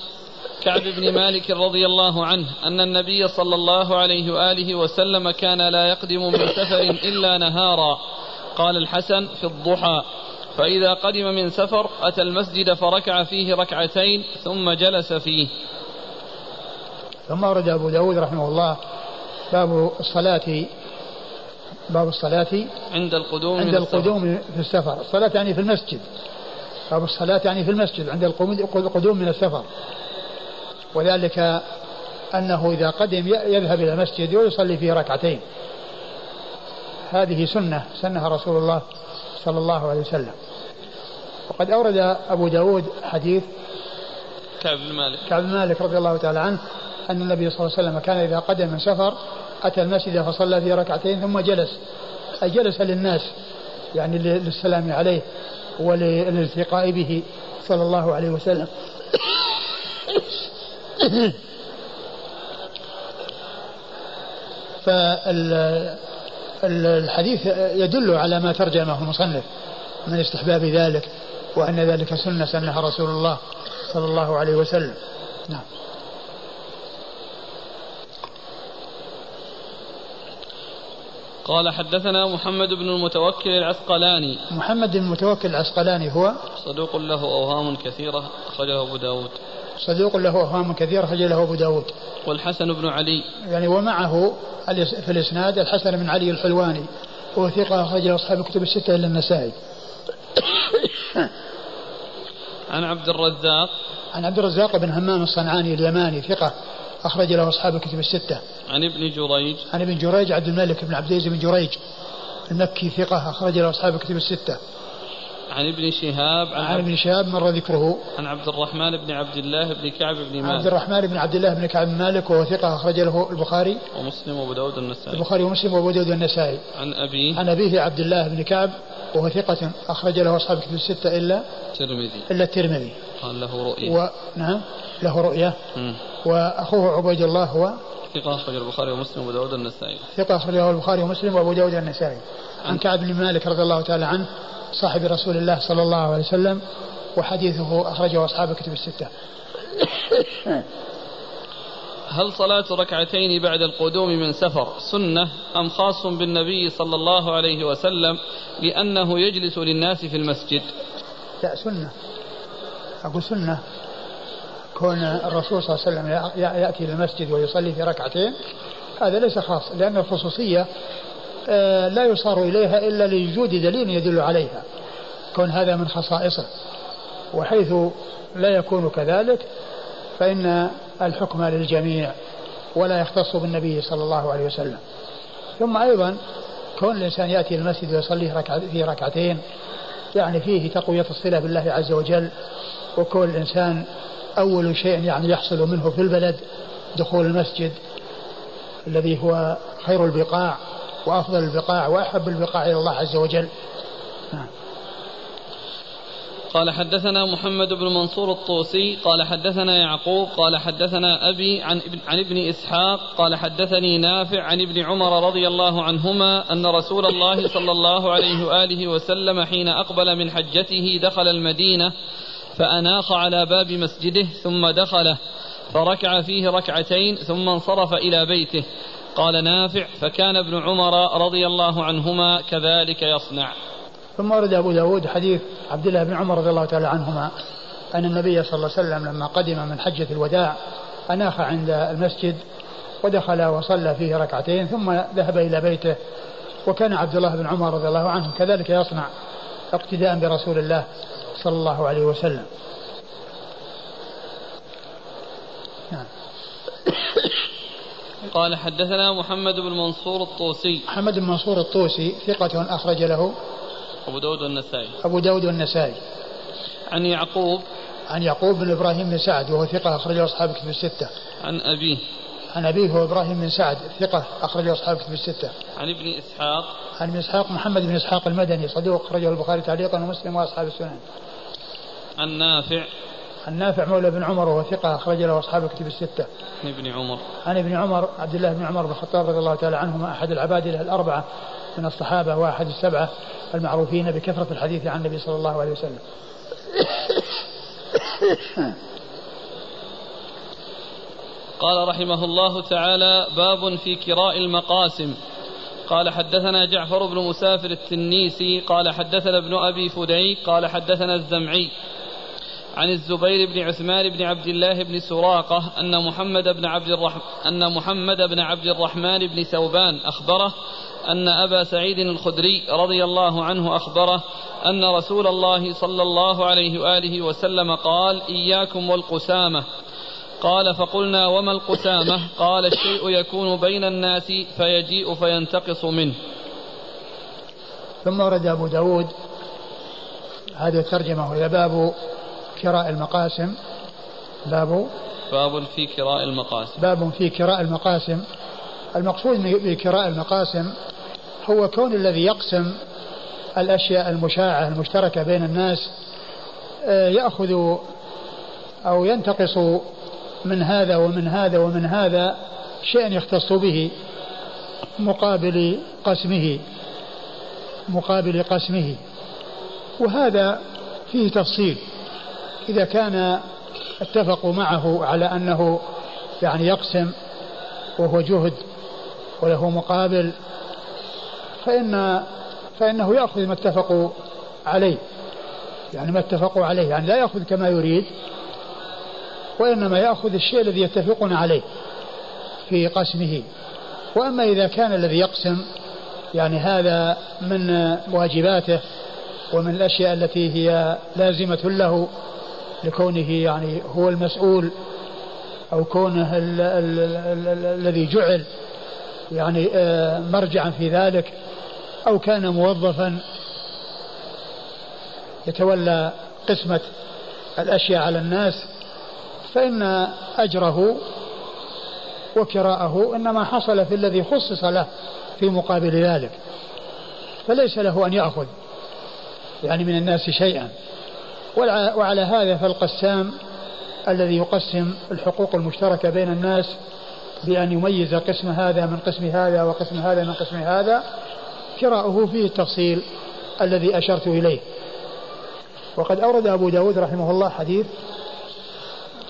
[SPEAKER 3] كعب بن مالك رضي الله عنه أن النبي صلى الله عليه وآله وسلم كان لا يقدم من سفر إلا نهارا. قال الحسن في الضحى. فإذا قدم من سفر أتى المسجد فركع فيه ركعتين ثم جلس فيه.
[SPEAKER 1] ثم ورد أبو داود رحمه الله باب الصلاة باب الصلاة
[SPEAKER 3] عند القدوم
[SPEAKER 1] عند القدوم في السفر. الصلاة يعني في المسجد. باب الصلاة يعني في المسجد عند القدوم من السفر. وذلك أنه إذا قدم يذهب إلى المسجد ويصلي فيه ركعتين. هذه سنة سنها رسول الله صلى الله عليه وسلم. وقد أورد أبو داود حديث
[SPEAKER 3] كعب بن مالك.
[SPEAKER 1] كعب بن مالك رضي الله تعالى عنه أن النبي صلى الله عليه وسلم كان إذا قدم من سفر أتى المسجد فصلى فيه ركعتين ثم جلس. أي جلس للناس يعني للسلام عليه وللالتقاء به صلى الله عليه وسلم. فالحديث يدل على ما ترجمه المصنف من استحباب ذلك. وأن ذلك سنة سنها رسول الله صلى الله عليه وسلم. نعم.
[SPEAKER 3] قال حدثنا محمد بن المتوكل العسقلاني.
[SPEAKER 1] محمد بن المتوكل العسقلاني هو
[SPEAKER 3] صدوق له أوهام كثيرة أخرجه أبو داود.
[SPEAKER 1] صدوق له أوهام كثيرة أخرج له أبو داود.
[SPEAKER 3] والحسن بن علي.
[SPEAKER 1] يعني ومعه في الإسناد الحسن بن علي الحلواني وهو ثقة أخرج له أصحاب الكتب الستة إلا النسائي.
[SPEAKER 3] عن عبد الرزاق.
[SPEAKER 1] عن عبد الرزاق بن همام الصنعاني اليماني ثقة أخرج له أصحاب الكتب الستة.
[SPEAKER 3] عن ابن جريج.
[SPEAKER 1] عن ابن جريج عبد الملك بن عبد العزيز بن جريج المكي ثقة أخرج له أصحاب الكتب الستة.
[SPEAKER 3] عن ابن شهاب
[SPEAKER 1] عن, عن ابن شهاب مر ذكره.
[SPEAKER 3] عن عبد الرحمن بن عبد الله بن كعب بن مالك.
[SPEAKER 1] عبد الرحمن بن عبد الله بن كعب بن مالك وهو ثقة أخرج له البخاري.
[SPEAKER 3] ومسلم وأبو داود النسائي
[SPEAKER 1] البخاري ومسلم وأبو داود النسائي
[SPEAKER 3] عن أبيه.
[SPEAKER 1] عن أبيه عبد الله بن كعب. وهو ثقة أخرج له أصحاب كتب الستة إلا
[SPEAKER 3] الترمذي.
[SPEAKER 1] إلا الترمذي.
[SPEAKER 3] قال له رؤية.
[SPEAKER 1] و... نعم. له رؤية. وأخوه عبيد الله هو
[SPEAKER 3] ثقة أخرج البخاري ومسلم وأبو داود النسائي
[SPEAKER 1] ثقة أخرجه البخاري ومسلم وأبو داود النسائي عن كعب بن مالك رضي الله تعالى عنه صاحب رسول الله صلى الله عليه وسلم وحديثه أخرجه أصحاب الكتب الستة.
[SPEAKER 3] هل صلاة ركعتين بعد القدوم من سفر سنة أم خاص بالنبي صلى الله عليه وسلم لأنه يجلس للناس في المسجد؟
[SPEAKER 1] لا سنة. أقول سنة. كون الرسول صلى الله عليه وسلم يأتي للمسجد ويصلي في ركعتين هذا ليس خاص لأن الخصوصية آه، لا يصار إليها إلا لوجود دليل يدل عليها. كون هذا من خصائصه. وحيث لا يكون كذلك فإن الحكم للجميع ولا يختص بالنبي صلى الله عليه وسلم ثم أيضا كون الإنسان يأتي المسجد ويصلي في ركعتين يعني فيه تقوية الصلة بالله عز وجل وكون الإنسان أول شيء يعني يحصل منه في البلد دخول المسجد الذي هو خير البقاع وأفضل البقاع وأحب البقاع إلى الله عز وجل نعم.
[SPEAKER 3] قال حدثنا محمد بن منصور الطوسي قال حدثنا يعقوب قال حدثنا أبي عن ابن, عن ابن إسحاق قال حدثني نافع عن ابن عمر رضي الله عنهما أن رسول الله صلى الله عليه وآله وسلم حين أقبل من حجته دخل المدينة فأناخ على باب مسجده ثم دخله فركع فيه ركعتين ثم انصرف إلى بيته. قال نافع فكان ابن عمر رضي الله عنهما كذلك يصنع.
[SPEAKER 1] ثم ورد أبو داود حديث عبد الله بن عمر رضي الله تعالى عنهما أن النبي صلى الله عليه وسلم لما قدم من حجة الوداع أناخ عند المسجد ودخل وصلى فيه ركعتين ثم ذهب إلى بيته وكان عبد الله بن عمر رضي الله عنه كذلك يصنع اقتداء برسول الله صلى الله عليه وسلم.
[SPEAKER 3] نعم. قال حدثنا محمد بن منصور الطوسي.
[SPEAKER 1] محمد بن منصور الطوسي ثقة أخرج له
[SPEAKER 3] أبو داود والنسائي.
[SPEAKER 1] أبو داود والنسائي.
[SPEAKER 3] عن يعقوب.
[SPEAKER 1] عن يعقوب بن إبراهيم بن سعد وهو ثقة أخرجه أصحاب كتب الستة.
[SPEAKER 3] عن أبيه.
[SPEAKER 1] عن أبيه هو إبراهيم بن سعد ثقة أخرجه أصحاب كتب الستة.
[SPEAKER 3] عن ابن إسحاق.
[SPEAKER 1] عن ابن إسحاق محمد بن إسحاق المدني صدوق أخرجه البخاري تعليقا ومسلم وأصحاب السنن.
[SPEAKER 3] عن نافع.
[SPEAKER 1] عن نافع مولى بن عمر وهو ثقة أخرج له أصحاب الكتب الستة.
[SPEAKER 3] عن ابن عمر.
[SPEAKER 1] عن ابن عمر عبد الله بن عمر بن الخطاب رضي الله تعالى عنهما أحد العباد الأربعة من الصحابة وأحد السبعة المعروفين بكثرة الحديث عن النبي صلى الله عليه وسلم.
[SPEAKER 3] قال رحمه الله تعالى باب في كراء المقاسم قال حدثنا جعفر بن مسافر التنيسي قال حدثنا ابن أبي فديك قال حدثنا الزمعي عن الزبير بن عثمان بن عبد الله بن سراقة أن محمد بن عبد الرحمن أن محمد بن عبد الرحمن بن ثوبان أخبره أن أبا سعيد الخدري رضي الله عنه أخبره أن رسول الله صلى الله عليه وآله وسلم قال إياكم والقسامة. قال فقلنا وما القسامة؟ قال الشيء يكون بين الناس فيجيء فينتقص منه.
[SPEAKER 1] ثم ورد أبو داود هذه الترجمة وهي باب كراء المقاسم. باب
[SPEAKER 3] باب في كراء المقاسم.
[SPEAKER 1] باب في كراء المقاسم. المقصود بكراء المقاسم هو كون الذي يقسم الأشياء المشاعة المشتركة بين الناس آه، يأخذ أو ينتقص من هذا ومن هذا ومن هذا شيئا يختص به مقابل قسمه مقابل قسمه. وهذا فيه تفصيل. إذا كان اتفقوا معه على أنه يعني يقسم وهو جهد وله مقابل فإن فإنه يأخذ ما اتفقوا عليه. يعني ما اتفقوا عليه. يعني لا يأخذ كما يريد وإنما يأخذ الشيء الذي يتفقون عليه في قسمه. وأما إذا كان الذي يقسم يعني هذا من واجباته ومن الأشياء التي هي لازمة له لكونه يعني هو المسؤول أو كونه ال ال ال الذي جعل يعني آه، مرجعا في ذلك. أو كان موظفا يتولى قسمة الأشياء على الناس فإن أجره وكراءه إنما حصل في الذي خصص له في مقابل ذلك. فليس له أن يأخذ يعني من الناس شيئا. وعلى هذا فالقسام الذي يقسم الحقوق المشتركة بين الناس بأن يميز قسم هذا من قسم هذا وقسم هذا من قسم هذا كراؤه فيه التفصيل الذي أشرت إليه. وقد أورد أبو داود رحمه الله حديث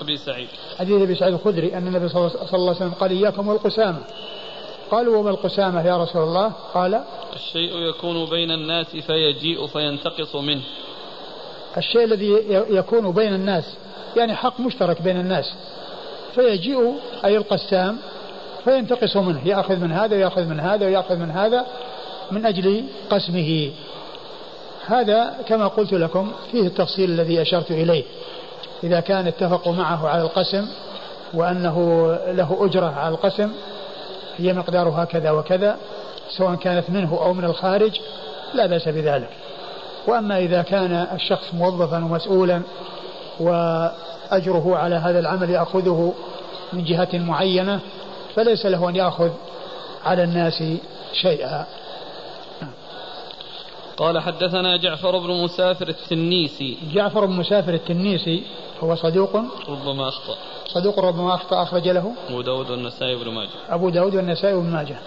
[SPEAKER 3] أبي سعيد.
[SPEAKER 1] حديث أبي سعيد الخدري أن النبي صلى الله عليه وسلم قال إياكم والقسامة. قالوا وما القسامة يا رسول الله؟ قال
[SPEAKER 3] الشيء يكون بين الناس فيجيء فينتقص منه.
[SPEAKER 1] الشيء الذي يكون بين الناس يعني حق مشترك بين الناس. فيجيء أي القسام فينتقص منه. يأخذ من هذا ويأخذ من هذا ويأخذ من هذا. من أجل قسمه. هذا كما قلت لكم فيه التفصيل الذي أشرت إليه. إذا كان اتفقوا معه على القسم وأنه له أجرة على القسم هي مقدارها كذا وكذا سواء كانت منه أو من الخارج لا بأس بذلك. وأما إذا كان الشخص موظفا ومسؤولا وأجره على هذا العمل يأخذه من جهة معينة فليس له أن يأخذ على الناس شيئا.
[SPEAKER 3] قال حدثنا جعفر بن مسافر التنيسي.
[SPEAKER 1] جعفر بن مسافر التنيسي هو صدوق؟
[SPEAKER 3] ربما أخطأ.
[SPEAKER 1] صدوق ربما أخطأ أخرج له؟
[SPEAKER 3] أبو داود والنسائي بن ماجه.
[SPEAKER 1] أبو داود والنسائي بن ماجه.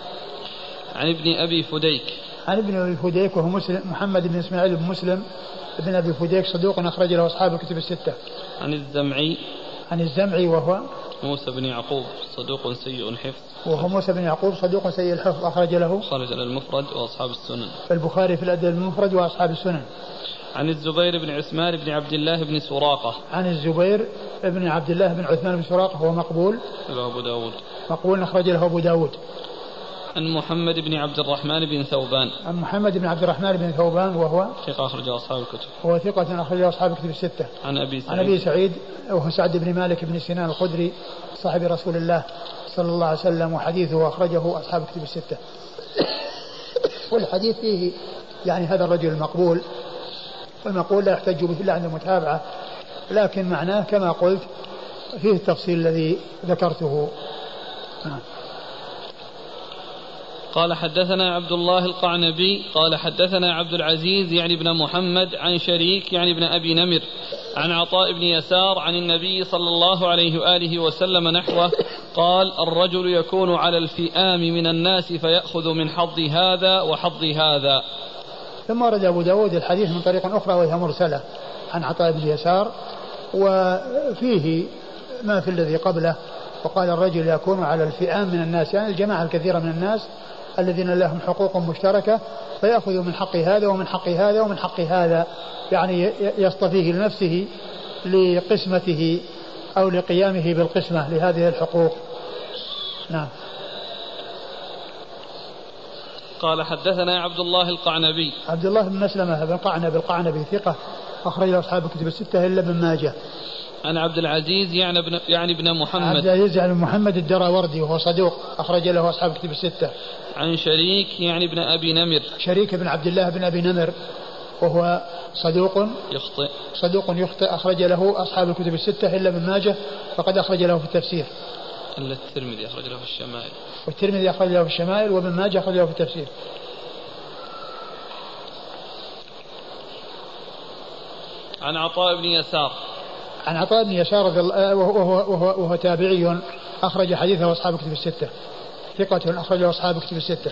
[SPEAKER 3] عن ابن أبي فديك.
[SPEAKER 1] عن ابن أبي فديك وهو مسلم محمد بن إسماعيل بن مسلم. ابن أبي فديك صدوق أخرج له أصحاب الكتب الستة.
[SPEAKER 3] عن الزمعي.
[SPEAKER 1] عن الزمعي وهو
[SPEAKER 3] موسى بن يعقوب صدوق سيء الحفظ.
[SPEAKER 1] وهو موسى بن يعقوب صدوق سيء الحفظ أخرج له
[SPEAKER 3] خرج المفرد وأصحاب السنن.
[SPEAKER 1] البخاري في الأدب المفرد وأصحاب السنن.
[SPEAKER 3] عن الزبير بن عثمان بن عبد الله بن سراقة.
[SPEAKER 1] عن الزبير بن عبد الله بن عثمان بن سراقة هو مقبول.
[SPEAKER 3] أبو داود.
[SPEAKER 1] مقبول أخرج له أبو داود.
[SPEAKER 3] عن محمد بن عبد الرحمن بن ثوبان.
[SPEAKER 1] عن محمد بن عبد الرحمن بن ثوبان وهو
[SPEAKER 3] ثقة أخرج أصحاب الكتب.
[SPEAKER 1] هو ثقة أخرج أصحاب الكتب الستة.
[SPEAKER 3] عن أبي سعيد.
[SPEAKER 1] عن أبي سعيد وهو سعد بن مالك بن سنان الخدري صاحب رسول الله صلى الله عليه وسلم وحديثه أخرجه أصحاب الكتب الستة. والحديث فيه يعني هذا الرجل المقبول. والمقبول لا يحتج به إلا عند المتابعة. لكن معناه كما قلت فيه التفصيل الذي ذكرته. نعم.
[SPEAKER 3] قال حدثنا عبد الله القعنبي قال حدثنا عبد العزيز يعني ابن محمد عن شريك يعني ابن أبي نمر عن عطاء بن يسار عن النبي صلى الله عليه وآله وسلم نحوه قال الرجل يكون على الفئام من الناس فيأخذ من حظ هذا وحظ هذا.
[SPEAKER 1] ثم ورد أبو داود الحديث من طريق أخرى وهي مرسلة عن عطاء بن يسار وفيه ما في الذي قبله وقال الرجل يكون على الفئام من الناس يعني الجماعة الكثيرة من الناس الذين لهم حقوق مشتركة فيأخذ من حق هذا ومن حق هذا ومن حق هذا يعني يصطفيه لنفسه لقسمته أو لقيامه بالقسمة لهذه الحقوق. نعم.
[SPEAKER 3] قال حدثنا عبد الله القعنبي.
[SPEAKER 1] عبد الله بن مسلمة بن قعنب القعنبي ثقة أخرج أصحاب الكتب الستة إلا ابن ماجه.
[SPEAKER 3] عن عبد العزيز يعني ابن يعني ابن محمد.
[SPEAKER 1] عبد العزيز يعني محمد الدراوردي وهو صدوق أخرج له أصحاب الكتب الستة.
[SPEAKER 3] عن شريك يعني ابن أبي نمر.
[SPEAKER 1] شريك بن عبد الله بن أبي نمر وهو صدوق
[SPEAKER 3] يخطئ.
[SPEAKER 1] صدوق يخطئ أخرج له أصحاب الكتب الستة إلا ابن ماجه فقد أخرج له في التفسير.
[SPEAKER 3] إلا الترمذي أخرج له في الشمائل.
[SPEAKER 1] والترمذي أخرج له في الشمائل وابن ماجه أخرج له في التفسير.
[SPEAKER 3] عن عطاء بن يسار.
[SPEAKER 1] عن عطاء بن يسار وهو, وهو, وهو تابعي أخرج حديثه أصحاب الكتب الستة. ثقة أخرجه أصحاب الكتب الستة.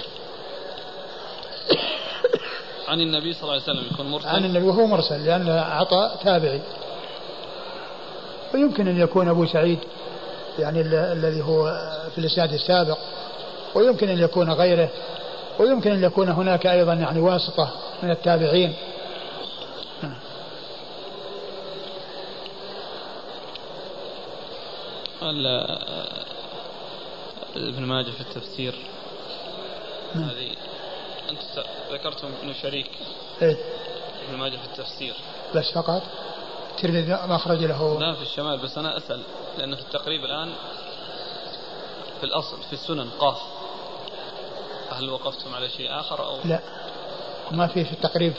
[SPEAKER 3] عن النبي صلى الله عليه وسلم يكون مرسل؟
[SPEAKER 1] عن النبي وهو مرسل لأن عطاء تابعي. ويمكن أن يكون أبو سعيد يعني الذي هو في الإسناد السابق. ويمكن أن يكون غيره. ويمكن أن يكون هناك أيضا يعني واسطة من التابعين.
[SPEAKER 3] ابن ماجه في التفسير. هذه أنت ذكرتم ابن شريك.
[SPEAKER 1] إيه.
[SPEAKER 3] ابن ماجه في التفسير.
[SPEAKER 1] بس فقط؟ الترمذي ما أخرج له.
[SPEAKER 3] لا في الشمال بس أنا أسأل لأنه في التقريب الآن في الأصل في السنن قاف. هل وقفتم على شيء آخر أو؟
[SPEAKER 1] لا. ما في في التقريب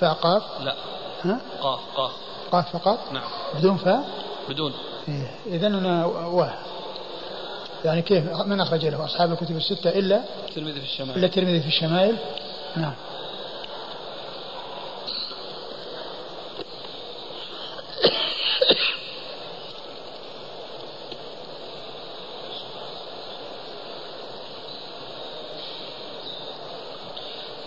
[SPEAKER 1] فاقاف
[SPEAKER 3] لا.
[SPEAKER 1] ها؟
[SPEAKER 3] قاف قاف.
[SPEAKER 1] قاف فقط؟
[SPEAKER 3] نعم.
[SPEAKER 1] بدون فاء؟
[SPEAKER 3] بدون.
[SPEAKER 1] إيه. إذا أنا واه يعني كيف؟ من أخرج له؟ أصحاب الكتب الستة إلا
[SPEAKER 3] الترمذي في الشمال
[SPEAKER 1] إلا الترمذي في الشمائل. نعم.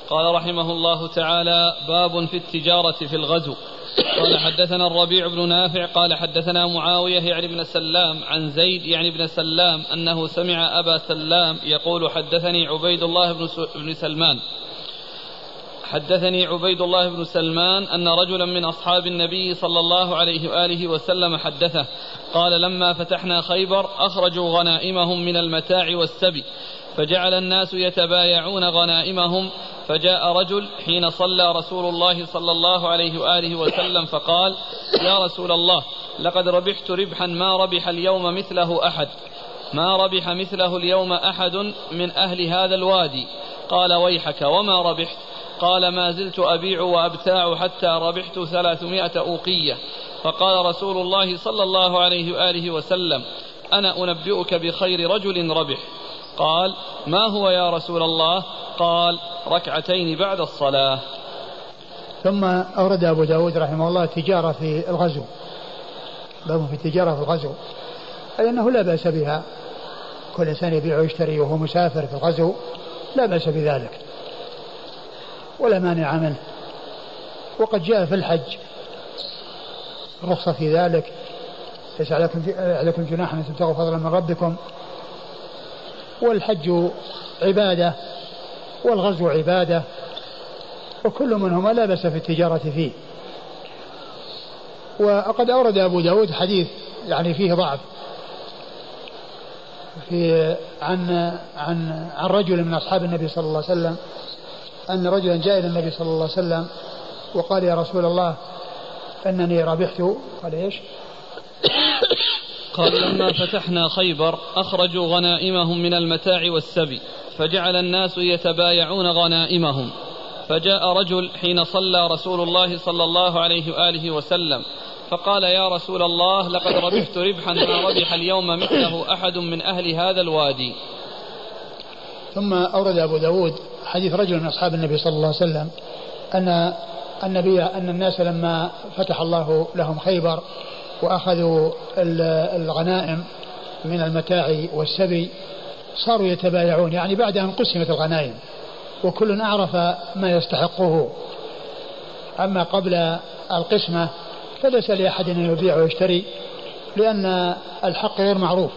[SPEAKER 3] قال رحمه الله تعالى باب في التجارة في الغزو. قال حدثنا الربيع بن نافع قال حدثنا معاوية يعني بن سلام عن زيد يعني بن سلام أنه سمع أبا سلام يقول حدثني عبيد الله بن سلمان. حدثني عبيد الله بن سلمان أن رجلا من أصحاب النبي صلى الله عليه وآله وسلم حدثه قال لما فتحنا خيبر أخرجوا غنائمهم من المتاع والسبي فجعل الناس يتبايعون غنائمهم فجاء رجل حين صلى رسول الله صلى الله عليه وآله وسلم فقال يا رسول الله لقد ربحت ربحا ما ربح اليوم مثله أحد. ما ربح مثله اليوم أحد من أهل هذا الوادي. قال ويحك وما ربحت؟ قال ما زلت أبيع وأبتاع حتى ربحت ثلاثمائة أوقية. فقال رسول الله صلى الله عليه وآله وسلم أنا أنبئك بخير رجل ربح. قال ما هو يا رسول الله؟ قال ركعتين بعد الصلاة.
[SPEAKER 1] ثم أورد أبو داود رحمه الله التجارة في الغزو. باب في التجارة في الغزو. أي أنه لا بأس بها. كل إنسان يبيع ويشتري وهو مسافر في الغزو لا بأس بذلك. ولا مانع منه. وقد جاء في الحج. الرخصة في ذلك. ليس عليكم عليكم جناح أن تبتغوا فضلا من ربكم. والحج عبادة والغزو عبادة وكل منهما لا بأس في التجارة فيه. وقد أورد أبو داود حديث يعني فيه ضعف في عن عن عن رجل من أصحاب النبي صلى الله عليه وسلم أن رجلا جاء إلى النبي صلى الله عليه وسلم وقال يا رسول الله أنني ربحت قال إيش؟
[SPEAKER 3] قال لما فتحنا خيبر أخرجوا غنائمهم من المتاع والسبي فجعل الناس يتبايعون غنائمهم. فجاء رجل حين صلى رسول الله صلى الله عليه وآله وسلم فقال يا رسول الله لقد ربحت ربحا ما ربح اليوم مثله أحد من أهل هذا الوادي.
[SPEAKER 1] ثم أورد أبو داود حديث رجل من أصحاب النبي صلى الله عليه وسلم أن النبي أن الناس لما فتح الله لهم خيبر وأخذوا الغنائم من المتاع والسبي صاروا يتبايعون. يعني بعد أن قسمت الغنائم وكل أعرف ما يستحقه. أما قبل القسمة فليس لأحد أن يبيع ويشتري لأن الحق غير معروف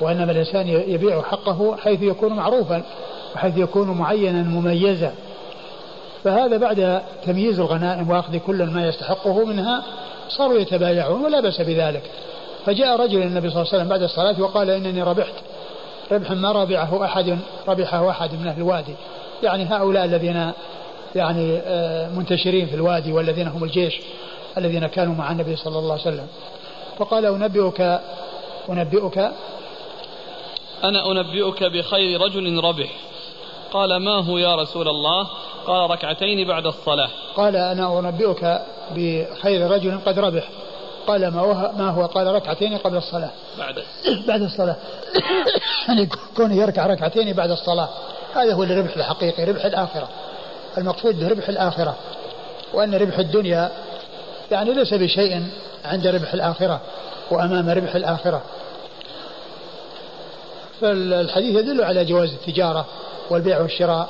[SPEAKER 1] وإنما الإنسان يبيع حقه حيث يكون معروفا وحيث يكون معينا مميزا. فهذا بعد تمييز الغنائم وأخذ كل ما يستحقه منها صاروا يتبايعون ولا بأس بذلك. فجاء رجل النبي صلى الله عليه وسلم بعد الصلاة وقال إنني ربحت ربح ما ربحه أحد ربحه أحد من أهل الوادي. يعني هؤلاء الذين يعني آه، منتشرين في الوادي والذين هم الجيش الذين كانوا مع النبي صلى الله عليه وسلم. فقال أنبئك أنبئك.
[SPEAKER 3] أنا أنبئك بخير رجل ربح. قال ما هو يا رسول الله؟ قال ركعتين بعد الصلاة.
[SPEAKER 1] قال أنا أنبئك بخير رجل قد ربح. قال ما هو, ما هو؟ قال ركعتين قبل الصلاة.
[SPEAKER 3] بعد.
[SPEAKER 1] بعد الصلاة. يعني كونه يركع ركعتين بعد الصلاة هذا هو الربح الحقيقي ربح الآخرة. المقصود به ربح الآخرة. وأن ربح الدنيا يعني ليس بشيء عند ربح الآخرة وأمام ربح الآخرة. فالحديث يدل على جواز التجارة والبيع والشراء.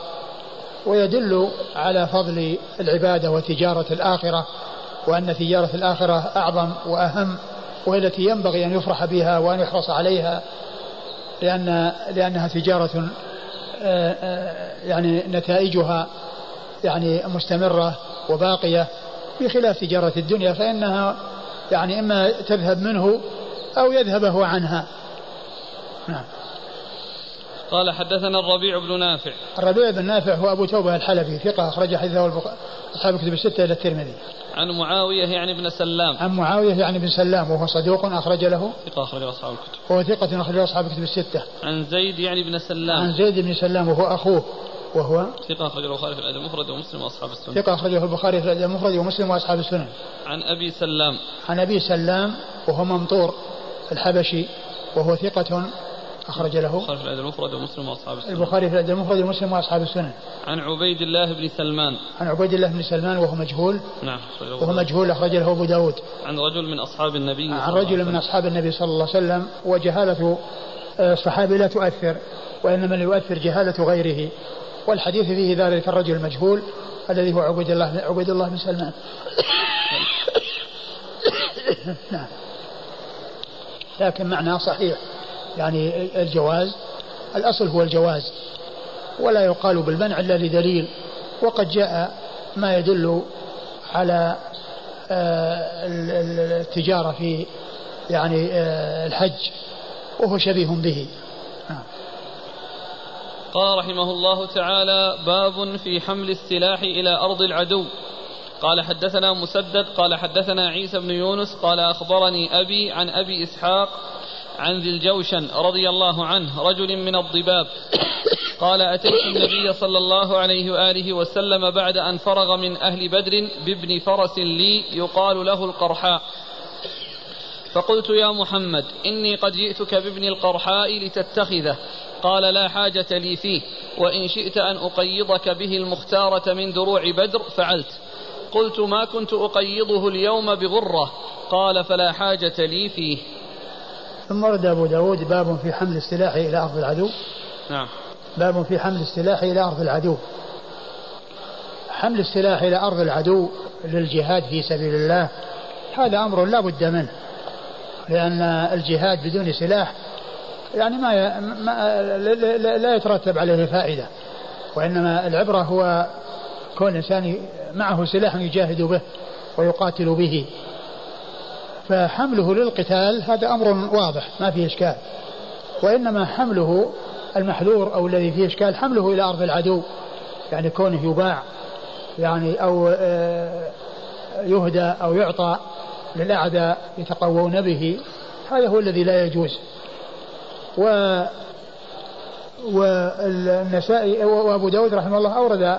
[SPEAKER 1] ويدل على فضل العبادة وتجارة الآخرة وأن تجارة الآخرة أعظم وأهم وهي التي ينبغي أن يفرح بها وأن يحرص عليها لأن لأنها تجارة آه، آه، يعني نتائجها يعني مستمرة وباقية بخلاف تجارة الدنيا فإنها يعني إما تذهب منه أو يذهب هو عنها. نعم.
[SPEAKER 3] قال حدثنا الربيع بن نافع.
[SPEAKER 1] الربيع بن نافع هو أبو توبة الحلبي ثقة أخرج حديثه أصحاب الكتب الستة إلى الترمذي.
[SPEAKER 3] عن معاوية يعني بن سلام.
[SPEAKER 1] عن معاوية يعني بن سلام وهو صدوق أخرج له.
[SPEAKER 3] ثقة أخرج أصحاب الكتب.
[SPEAKER 1] وهو ثقة أخرج أصحاب الكتب الستة.
[SPEAKER 3] عن زيد يعني بن سلام.
[SPEAKER 1] عن زيد بن سلام وهو أخوه وهو
[SPEAKER 3] ثقة أخرجه البخاري في الأدب المفرد ومسلم وأصحاب السنن.
[SPEAKER 1] ثقة أخرجه البخاري في الأدب المفرد ومسلم وأصحاب السنن.
[SPEAKER 3] عن أبي سلام.
[SPEAKER 1] عن أبي سلام وهو ممطور الحبشي وهو ثقة أخرج له
[SPEAKER 3] البخاري في الأدب المفرد ومسلم وأصحاب السنن
[SPEAKER 1] البخاري في الأدب المفرد ومسلم وأصحاب السنن
[SPEAKER 3] عن عبيد الله بن سلمان.
[SPEAKER 1] عن عبيد الله بن سلمان وهو مجهول.
[SPEAKER 3] نعم
[SPEAKER 1] وهو. مجهول أخرج له أبو داود.
[SPEAKER 3] عن رجل من أصحاب النبي
[SPEAKER 1] عن
[SPEAKER 3] صلى الله عليه
[SPEAKER 1] رجل من. أصحاب النبي صلى الله عليه وسلم وجهالة آه، الصحابي لا تؤثر وإنما اللي يؤثر جهالة غيره. والحديث فيه ذلك الرجل المجهول الذي هو عبيد الله عبيد الله بن سلمان. نعم. لكن معناه صحيح. يعني الجواز الأصل هو الجواز ولا يقال بالمنع إلا لدليل وقد جاء ما يدل على آه، ال- ال- التجارة في يعني آه، الحج وهو شبيه به نعم.
[SPEAKER 3] قال رحمه الله تعالى باب في حمل السلاح إلى أرض العدو قال حدثنا مسدد قال حدثنا عيسى بن يونس قال أخبرني أبي عن أبي إسحاق عن ذي الجوشن رضي الله عنه رجل من الضباب. قال أتيت النبي صلى الله عليه وآله وسلم بعد أن فرغ من أهل بدر بابن فرس لي يقال له القرحاء. فقلت يا محمد إني قد جئتك بابن القرحاء لتتخذه. قال لا حاجة لي فيه وإن شئت أن أقيضك به المختارة من دروع بدر فعلت. قلت ما كنت أقيضه اليوم بغرة. قال فلا حاجة لي فيه.
[SPEAKER 1] ثم ورد أبو داود باب في حمل السلاح إلى أرض العدو.
[SPEAKER 3] نعم.
[SPEAKER 1] باب في حمل السلاح إلى أرض العدو. حمل السلاح إلى أرض العدو للجهاد في سبيل الله هذا أمر لا بد منه لأن الجهاد بدون سلاح يعني ما, ي... ما لا- يترتب عليه فائدة وإنما العبرة هو كون الإنسان معه سلاح يجاهد به ويقاتل به. فحمله للقتال هذا أمر واضح ما فيه إشكال. وإنما حمله المحذور أو الذي فيه إشكال حمله إلى أرض العدو يعني كونه يباع يعني أو آه، يهدى أو يعطى للأعداء يتقوون به هذا هو الذي لا يجوز. و والنسائي وأبو داود رحمه الله أورد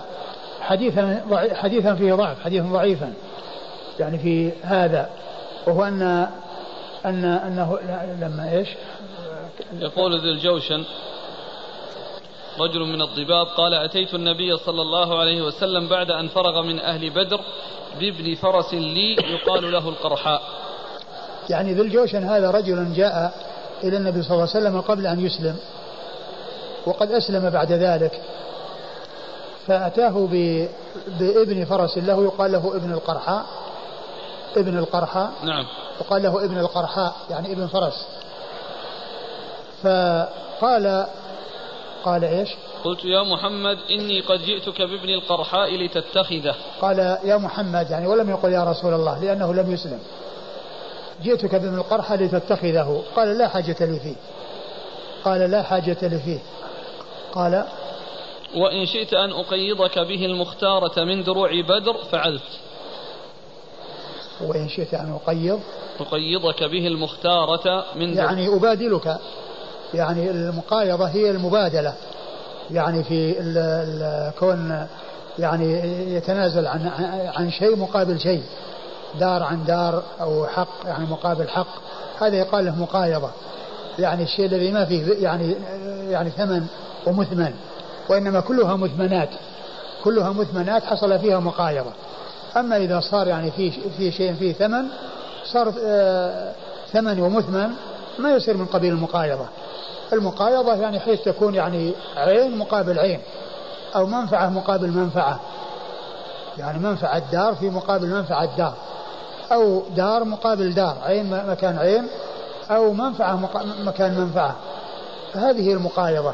[SPEAKER 1] حديثا حديثا فيه ضعف حديثا ضعيفا يعني في هذا. وهو ان ان أنه لما إيش؟
[SPEAKER 3] يقول ذي الجوشن رجل من الضباب قال أتيت النبي صلى الله عليه وسلم بعد أن فرغ من أهل بدر بابن فرس لي يقال له القرحاء
[SPEAKER 1] يعني ذو الجوشن هذا رجل جاء إلى النبي صلى الله عليه وسلم قبل أن يسلم وقد أسلم بعد ذلك فأتاه. بابن فرس له يقال له ابن القرحاء ابن القرحاء.
[SPEAKER 3] نعم.
[SPEAKER 1] وقال له ابن القرحاء يعني ابن فرس. فقال قال إيش؟
[SPEAKER 3] قلت يا محمد إني قد جئتك بابن القرحاء لتتخذه.
[SPEAKER 1] قال يا محمد يعني ولم يقل يا رسول الله لأنه لم يسلم. جئتك بابن القرحة لتتخذه. قال لا حاجة لي فيه. قال لا حاجة لي فيه. قال
[SPEAKER 3] وإن شئت أن أقيضك به المختارة من دروع بدر فعلت.
[SPEAKER 1] وإن شئت أن أقيض.
[SPEAKER 3] أقيضك به المختارة من
[SPEAKER 1] يعني أبادلك. يعني المقايضة هي المبادلة. يعني في ال- ال- كون يعني يتنازل عن عن شيء مقابل شيء. دار عن دار أو حق يعني مقابل حق. هذا يقال له مقايضة. يعني الشيء الذي ما فيه يعني يعني ثمن ومثمن. وإنما كلها مثمنات. كلها مثمنات حصل فيها مقايضة. أما إذا صار يعني في في شيء فيه ثمن صار آه، ثمن ومثمن ما يصير من قبيل المقايضة. المقايضة يعني حيث تكون يعني عين مقابل عين أو منفعة مقابل منفعة. يعني منفعة دار في مقابل منفعة دار أو دار مقابل دار عين مكان عين أو منفعة مقا- مكان منفعة. فهذه المقايضة.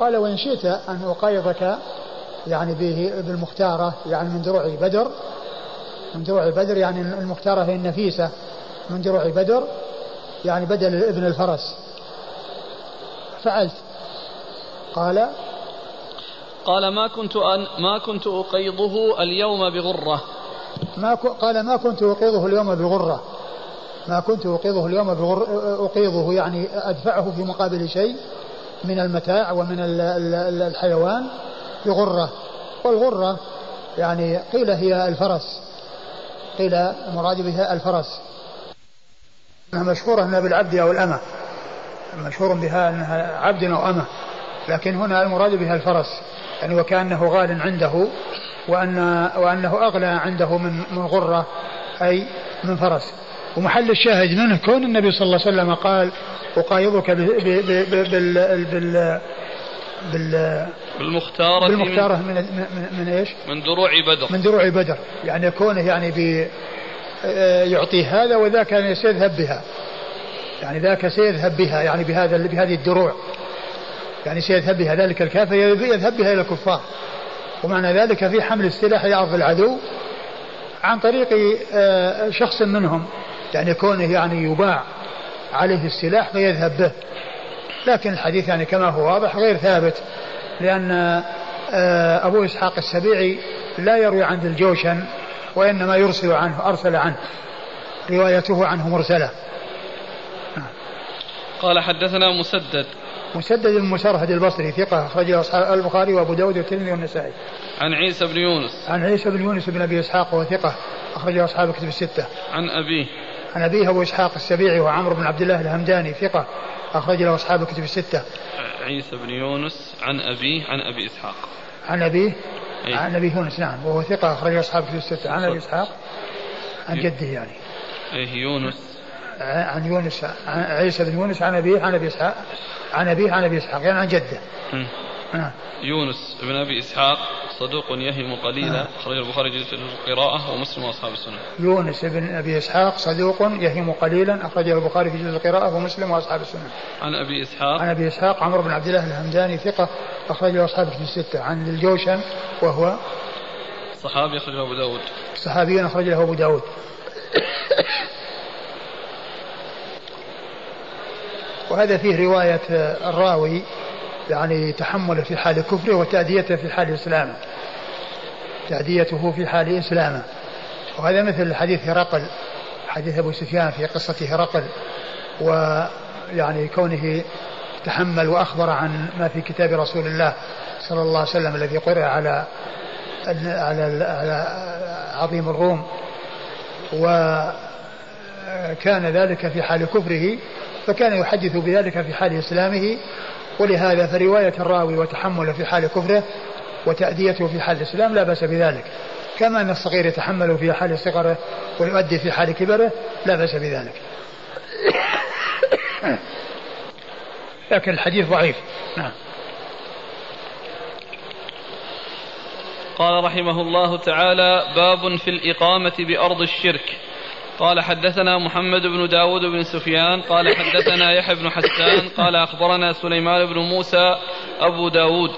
[SPEAKER 1] قال وإن شئت أن أقايضك يعني به بالمختارة يعني من دروع بدر من دروع بدر يعني المختارة هي النفيسة. من دروع بدر يعني بدل ابن الفرس. فعلت. قال
[SPEAKER 3] قال ما كنت أن ما كنت أقيضه اليوم بغرة.
[SPEAKER 1] ما قال ما كنت أقيضه اليوم بغرة. ما كنت أقيضه اليوم بغر أقيضه يعني أدفعه في مقابل شيء من المتاع ومن ال- ال- ال- الحيوان بغرة. والغرة يعني قيل هي الفرس. قيل المراد بها الفرس. أنها مشهورة أنها بالعبد أو الأمة. مشهور بها أنها عبد أو أمة. لكن هنا المراد بها الفرس. يعني وكأنه غال عنده وأن وأنه أغلى عنده من من غرة أي من فرس. ومحل الشاهد منه كون النبي صلى الله عليه وسلم قال أقايضك بال بال بال
[SPEAKER 3] بال بالمختارة
[SPEAKER 1] بالمختارة من, من, من إيش؟
[SPEAKER 3] من دروع بدر.
[SPEAKER 1] من دروع بدر. يعني كونه يعني بي آه، يعطيه هذا وذاك كان سيذهب بها. يعني ذاك سيذهب بها يعني بهذا بهذه الدروع. يعني سيذهب بها. ذلك الكافر يذهب بها إلى الكفار. ومعنى ذلك في حمل السلاح ارض العدو عن طريق آه، شخص منهم. يعني كونه يعني يباع عليه السلاح فيذهب به. لكن الحديث يعني كما هو واضح غير ثابت لأن آه، أبو إسحاق السبيعي لا يروي عن الجوشن وإنما يرسل عنه أرسل عنه روايته عنه مرسلة
[SPEAKER 3] قال حدثنا مسدد
[SPEAKER 1] مسدد بن مسرهد البصري ثقة أخرجه أصحاب البخاري وأبو داود والترمذي والنسائي.
[SPEAKER 3] عن عيسى بن يونس.
[SPEAKER 1] عن عيسى بن يونس بن أبي إسحاق وهو ثقة أخرجه أصحاب الكتب الستة.
[SPEAKER 3] عن أبيه.
[SPEAKER 1] عن أبيه أبو إسحاق السبيعي وعمرو بن عبد الله الهمداني ثقة أخرج له أصحاب الكتب الستة.
[SPEAKER 3] عيسى بن يونس عن أبيه عن أبي إسحاق.
[SPEAKER 1] عن أبيه أي. عن أبي يونس نعم وهو ثقة أخرج أصحاب الكتب الستة عن أبي إسحاق عن جده يعني.
[SPEAKER 3] أيه يونس
[SPEAKER 1] عن يونس عن عيسى بن يونس عن أبيه عن أبي إسحاق عن أبيه عن أبي إسحاق يعني عن جده.
[SPEAKER 3] نعم. يونس بن أبي إسحاق صدوق يهم قليلا اخرج البخاري جزء القراءة ومسلم وأصحاب السنن.
[SPEAKER 1] يونس بن أبي إسحاق صدوق يهم قليلا أخرجه البخاري في جزء القراءة ومسلم وأصحاب السنن.
[SPEAKER 3] عن أبي إسحاق
[SPEAKER 1] عن أبي إسحاق عمرو بن عبد الله الهمداني ثقة أخرجه أصحاب الكتب الستة عن الجوشن وهو
[SPEAKER 3] صحابي أخرجه أبو داود
[SPEAKER 1] صحابي أخرجه أبو داود وهذا فيه رواية الراوي يعني تحمله في حال كفره وتأديته في حال إسلامه. تأديته في حال إسلامه. وهذا مثل حديث هرقل حديث أبو سفيان في قصة هرقل ويعني كونه تحمل وأخبر عن ما في كتاب رسول الله صلى الله عليه وسلم الذي قرأ على على على عظيم الروم. وكان ذلك في حال كفره فكان يحدث بذلك في حال إسلامه ولهذا فرواية الراوي وتحمله في حال كفره وتأديته في حال الإسلام لا بأس بذلك. كما أن الصغير يتحمل في حال صغره ويؤدي في حال كبره لا بأس بذلك. لكن الحديث ضعيف. نعم.
[SPEAKER 3] قال رحمه الله تعالى باب في الإقامة بأرض الشرك. قال حدثنا محمد بن داود بن سفيان قال حدثنا يحيى بن حسان قال أخبرنا سليمان بن موسى أبو داود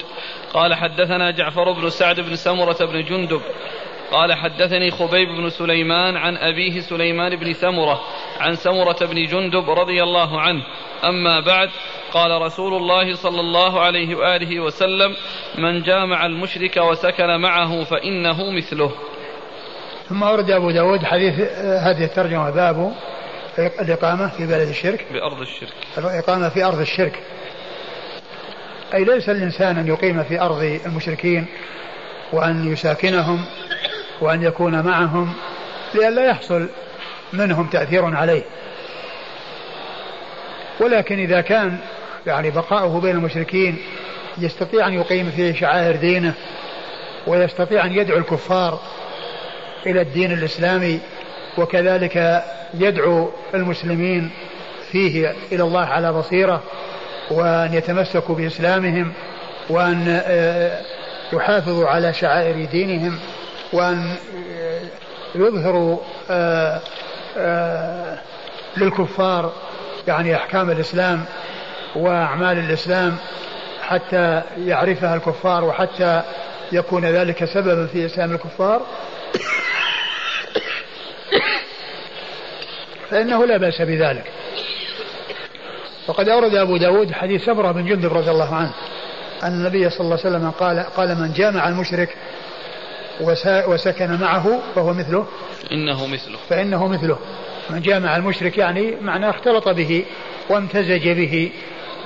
[SPEAKER 3] قال حدثنا جعفر بن سعد بن سمرة بن جندب قال حدثني خبيب بن سليمان عن أبيه سليمان بن سمرة عن سمرة بن جندب رضي الله عنه أما بعد قال رسول الله صلى الله عليه وآله وسلم من جامع المشرك وسكن معه فإنه مثله.
[SPEAKER 1] ثم أورد أبو داود حديث هذه الترجمة باب الإقامة في بلد الشرك.
[SPEAKER 3] بأرض الشرك.
[SPEAKER 1] الإقامة في أرض الشرك. أي ليس الإنسان أن يقيم في أرض المشركين وأن يساكنهم وأن يكون معهم لئلا يحصل منهم تأثير عليه. ولكن إذا كان يعني بقاؤه بين المشركين يستطيع أن يقيم فيه شعائر دينه ويستطيع أن يدعو الكفار إلى الدين الإسلامي وكذلك يدعو المسلمين فيه إلى الله على بصيرة وأن يتمسكوا بإسلامهم وأن آه، يحافظوا على شعائر دينهم وأن آه، يظهروا آه، للكفار يعني أحكام الإسلام وأعمال الإسلام حتى يعرفها الكفار وحتى يكون ذلك سببا في إسلام الكفار. فإنه لا بأس بذلك. وقد أورد أبو داود حديث سمرة بن جندب رضي الله عنه أن النبي صلى الله عليه وسلم قال قال من جامع المشرك وسكن معه فهو مثله.
[SPEAKER 3] إنه مثله.
[SPEAKER 1] فإنه مثله. من جامع المشرك يعني معناه اختلط به وامتزج به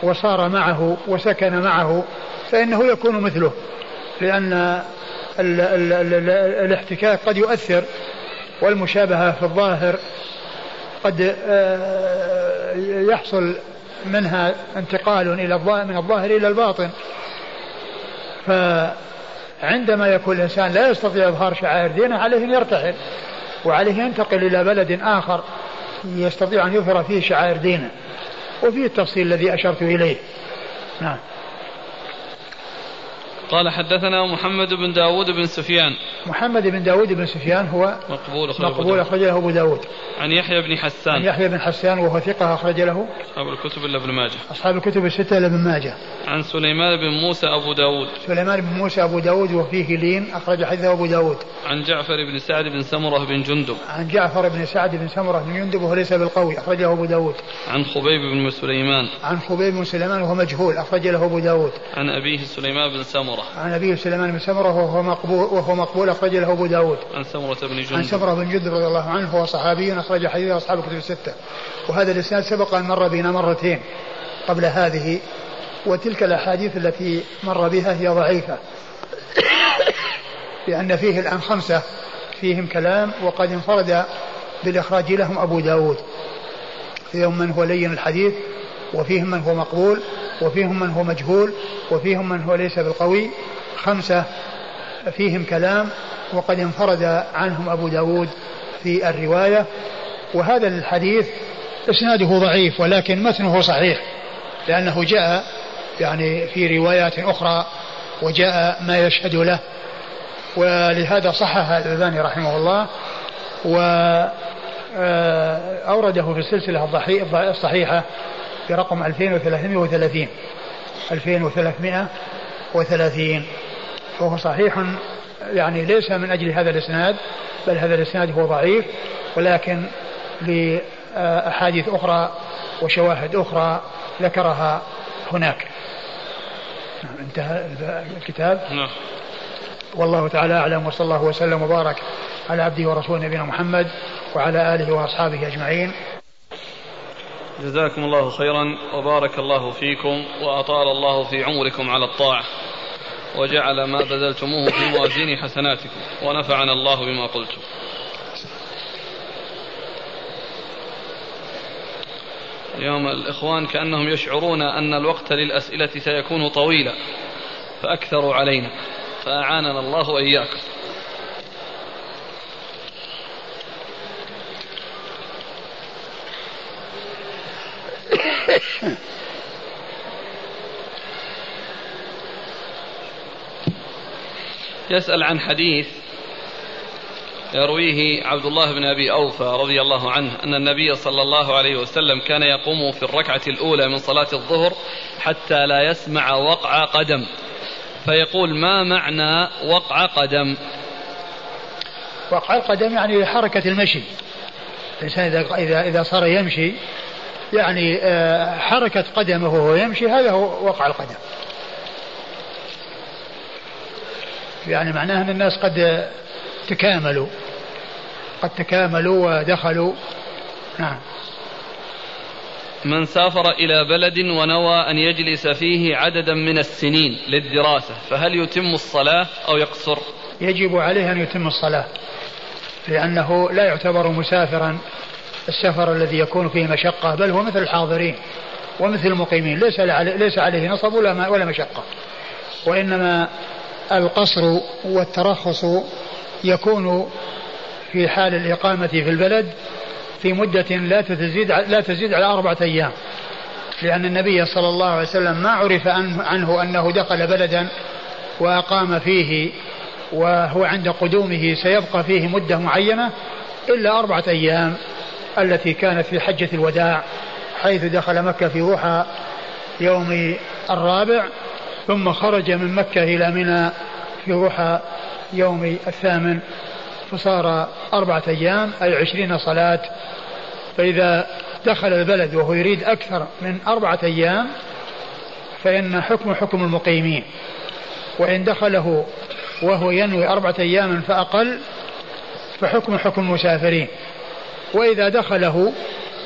[SPEAKER 1] وصار معه وسكن معه فإنه يكون مثله لأن ال ال ال الاحتكاك قد يؤثر والمشابهة في الظاهر قد آه، يحصل منها انتقال إلى من الظاهر إلى الباطن. فعندما يكون الإنسان لا يستطيع إظهار شعائر دينه عليه أن يرتحل وعليه ينتقل إلى بلد آخر يستطيع أن يظهر فيه شعائر دينه. وفيه التفصيل الذي أشرت إليه. نعم.
[SPEAKER 3] قال حدثنا محمد بن داود بن سفيان.
[SPEAKER 1] محمد بن داود بن سفيان هو
[SPEAKER 3] مقبول
[SPEAKER 1] أخرج مقبول أخرج له أبو داود.
[SPEAKER 3] عن يحيى بن حسان. عن
[SPEAKER 1] يحيى بن حسان وهو ثقة أخرج له.
[SPEAKER 3] أصحاب الكتب إلا ابن ماجه.
[SPEAKER 1] أصحاب الكتب الستة إلا ابن ماجه.
[SPEAKER 3] عن سليمان بن موسى أبو داود.
[SPEAKER 1] سليمان بن موسى أبو داود وفيه لين أخرج حديثه أبو داود.
[SPEAKER 3] عن جعفر بن سعد بن سمرة بن جندب.
[SPEAKER 1] عن جعفر بن سعد بن سمرة بن جندب وهو ليس بالقوي أخرجه أبو داود.
[SPEAKER 3] عن خبيب بن سليمان.
[SPEAKER 1] عن خبيب بن سليمان وهو مجهول أخرج له أبو داود.
[SPEAKER 3] عن أبيه سليمان بن سمرة.
[SPEAKER 1] عن أبيه سليمان بن سمرة وهو مقبول وهو مقبول أخرج له أبو داود.
[SPEAKER 3] عن سمرة بن جندب.
[SPEAKER 1] عن سمرة بن جندب رضي الله عنه هو صحابي أخرج حديثه أصحاب الكتب الستة. وهذا الإسناد سبق أن مر بنا مرتين قبل هذه وتلك الأحاديث التي مر بها هي ضعيفة. لأن فيه الآن خمسة فيهم كلام وقد انفرد بالإخراج لهم أبو داود. فيهم من هو لين الحديث وفيهم من هو مقبول وفيهم من هو مجهول وفيهم من هو ليس بالقوي. خمسة فيهم كلام وقد انفرد عنهم أبو داود في الرواية. وهذا الحديث إسناده ضعيف ولكن متنه صحيح لأنه جاء يعني في روايات أخرى وجاء ما يشهد له. ولهذا صحح الألباني رحمه الله. و آه، أورده في السلسلة الصحيحة برقم 2330 2330 وهو صحيح يعني ليس من أجل هذا الإسناد بل هذا الإسناد هو ضعيف ولكن لأحاديث أخرى وشواهد أخرى ذكرها هناك. نعم، انتهى الكتاب.
[SPEAKER 3] نعم.
[SPEAKER 1] والله تعالى أعلم وصلى الله وسلم وبارك على عبده ورسوله نبينا محمد وعلى آله وأصحابه أجمعين.
[SPEAKER 3] جزاكم الله خيرا وبارك الله فيكم وأطال الله في عمركم على الطاعة وجعل ما بذلتموه في موازين حسناتكم ونفعنا الله بما قلتم. اليوم الإخوان كأنهم يشعرون أن الوقت للأسئلة سيكون طويلا فأكثروا علينا فأعاننا الله وإياكم. يسأل عن حديث يرويه عبد الله بن أبي أوفى رضي الله عنه أن النبي صلى الله عليه وسلم كان يقوم في الركعة الأولى من صلاة الظهر حتى لا يسمع وقع قدم. فيقول ما معنى وقع قدم؟
[SPEAKER 1] وقع القدم يعني حركة المشي. الإنسان اذا اذا إذا صار يمشي يعني آه، حركه قدمه وهو يمشي هذا هو وقع القدم. يعني معناه أن الناس قد تكاملوا. قد تكاملوا ودخلوا. نعم.
[SPEAKER 3] من سافر إلى بلد ونوى أن يجلس فيه عددا من السنين للدراسة فهل يتم الصلاة أو يقصر؟
[SPEAKER 1] يجب عليه أن يتم الصلاة لأنه لا يعتبر مسافرا السفر الذي يكون فيه مشقة بل هو مثل الحاضرين ومثل المقيمين ليس ليس عليه نصب ولا ولا مشقة. وإنما القصر والترخص يكون في حال الإقامة في البلد في مدة لا تزيد لا تزيد على أربعة أيام. لأن النبي صلى الله عليه وسلم ما عرف عنه أنه دخل بلدا وأقام فيه وهو عند قدومه سيبقى فيه مدة معينة إلا أربعة أيام التي كانت في حجة الوداع حيث دخل مكة في ضحى يوم الرابع. ثم خرج من مكة إلى منى في ضحى يوم الثامن فصار أربعة أيام أي عشرين صلاة. فإذا دخل البلد وهو يريد أكثر من أربعة أيام فإن حكم حكم المقيمين. وإن دخله وهو ينوي أربعة أيام فأقل فحكم حكم المسافرين. وإذا دخله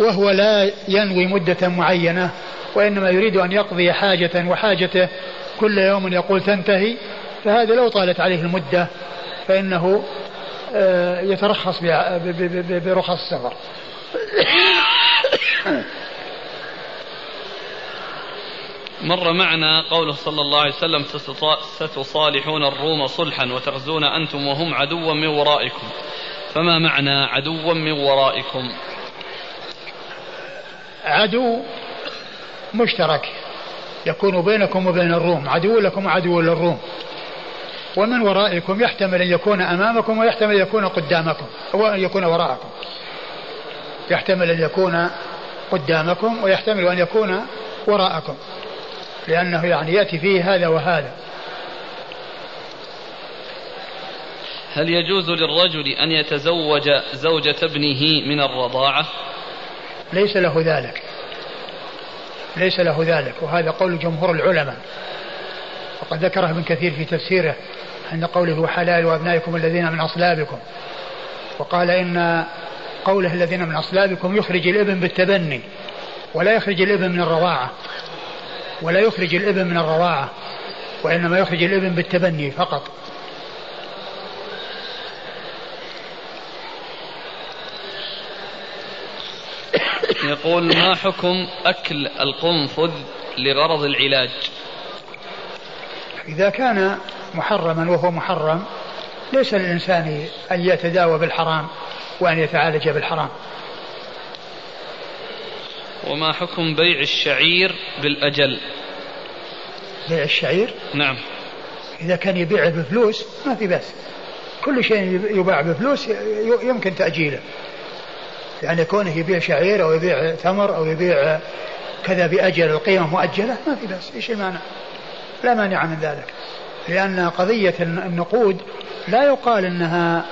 [SPEAKER 1] وهو لا ينوي مدة معينة وإنما يريد أن يقضي حاجة وحاجته كل يوم يقول تنتهي فهذا لو طالت عليه المدة فإنه آه، يترخص برخص السفر.
[SPEAKER 3] مر معنا قوله صلى الله عليه وسلم ستصالحون الروم صلحا وتغزون أنتم وهم عدوا من ورائكم. فما معنى عدوا من ورائكم؟
[SPEAKER 1] عدو مشترك. يكون بينكم وبين الروم عدو لكم وعدو للروم. ومن ورائكم يحتمل أن يكون أمامكم ويحتمل أن يكون قدامكم أو أن يكون وراءكم. يحتمل أن يكون قدامكم ويحتمل أن يكون وراءكم. لأنه يعني يأتي فيه هذا وهذا.
[SPEAKER 3] هل يجوز للرجل أن يتزوج زوجة ابنه من الرضاعة؟
[SPEAKER 1] ليس له ذلك. ليس له ذلك وهذا قول جمهور العلماء. وقد ذكره ابن كثير في تفسيره عند قوله حلال وابنائكم الذين من أصلابكم وقال إن قوله الذين من أصلابكم يخرج الإبن بالتبني ولا يخرج الإبن من الرضاعة ولا يخرج الإبن من الرضاعة وإنما يخرج الإبن بالتبني فقط
[SPEAKER 3] يقول ما حكم أكل القنفذ لغرض العلاج؟
[SPEAKER 1] إذا كان محرما وهو محرم ليس للإنسان أن يتداوى بالحرام وأن يتعالج بالحرام.
[SPEAKER 3] وما حكم بيع الشعير بالأجل؟
[SPEAKER 1] بيع الشعير؟
[SPEAKER 3] نعم.
[SPEAKER 1] إذا كان يبيعه بفلوس ما في بأس. كل شيء يباع بفلوس يمكن تأجيله. يعني كونه يبيع شعير أو يبيع تمر أو يبيع كذا بأجل القيمة مؤجلة ما في بأس إيش المانع؟ لا مانع من ذلك لأن قضية النقود لا يقال أنها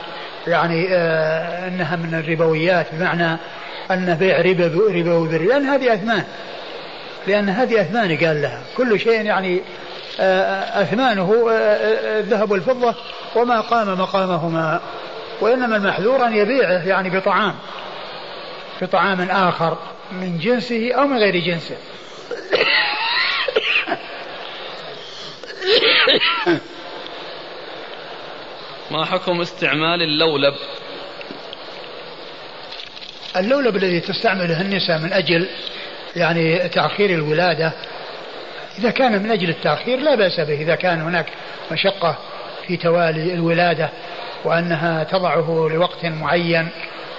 [SPEAKER 1] يعني آه أنها من الربويات بمعنى أن بيع ربا ربوي لأن هذه أثمان لأن هذه أثمان قال لها كل شيء يعني آه أثمانه آه الذهب والفضة وما قام مقامهما وإنما المحذور أن يبيعه يعني بطعام. بطعام آخر من جنسه أو من غير جنسه.
[SPEAKER 3] ما حكم استعمال اللولب؟
[SPEAKER 1] اللولب الذي تستعمله النساء من أجل يعني تأخير الولادة إذا كان من أجل التأخير لا بأس به إذا كان هناك مشقة في توالي الولادة وأنها تضعه لوقت معين.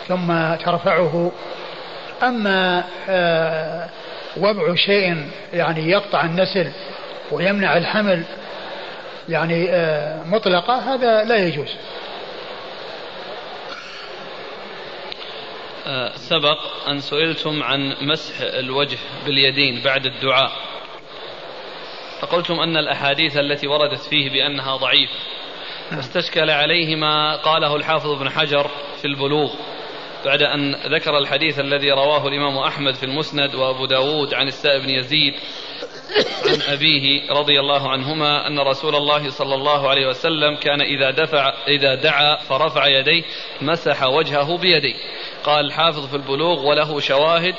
[SPEAKER 1] ثم ترفعه. أما آه، وضع شيء يعني يقطع النسل ويمنع الحمل يعني آه، مطلقة هذا لا يجوز.
[SPEAKER 3] آه، سبق أن سئلتم عن مسح الوجه باليدين بعد الدعاء. فقلتم أن الأحاديث التي وردت فيه بأنها ضعيفة. استشكل عليه ما قاله الحافظ ابن حجر في البلوغ. بعد أن ذكر الحديث الذي رواه الإمام أحمد في المسند وأبو داود عن السائب بن يزيد عن أبيه رضي الله عنهما أن رسول الله صلى الله عليه وسلم كان إذا دفع إذا دعا فرفع يديه مسح وجهه بيديه. قال الحافظ في البلوغ وله شواهد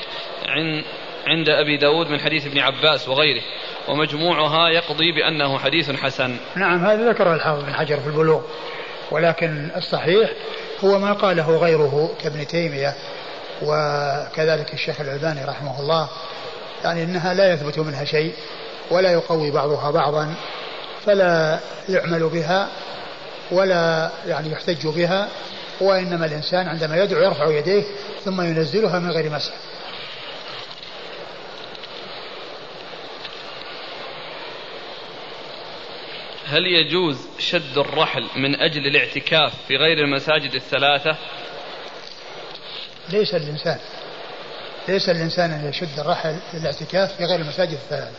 [SPEAKER 3] عن عند أبي داود من حديث ابن عباس وغيره. ومجموعها يقضي بأنه حديث حسن.
[SPEAKER 1] نعم هذا ذكره الحافظ بن حجر في البلوغ ولكن الصحيح هو ما قاله غيره كابن تيمية وكذلك الشيخ الألباني رحمه الله يعني أنها لا يثبت منها شيء ولا يقوي بعضها بعضا فلا يعمل بها ولا يعني يحتج بها وإنما الإنسان عندما يدعو يرفع يديه ثم ينزلها من غير مسح.
[SPEAKER 3] هل يجوز شد الرحل من أجل الاعتكاف في غير المساجد الثلاثة؟
[SPEAKER 1] ليس الإنسان ليس الإنسان أن يشد الرحل للاعتكاف في غير المساجد الثلاثة.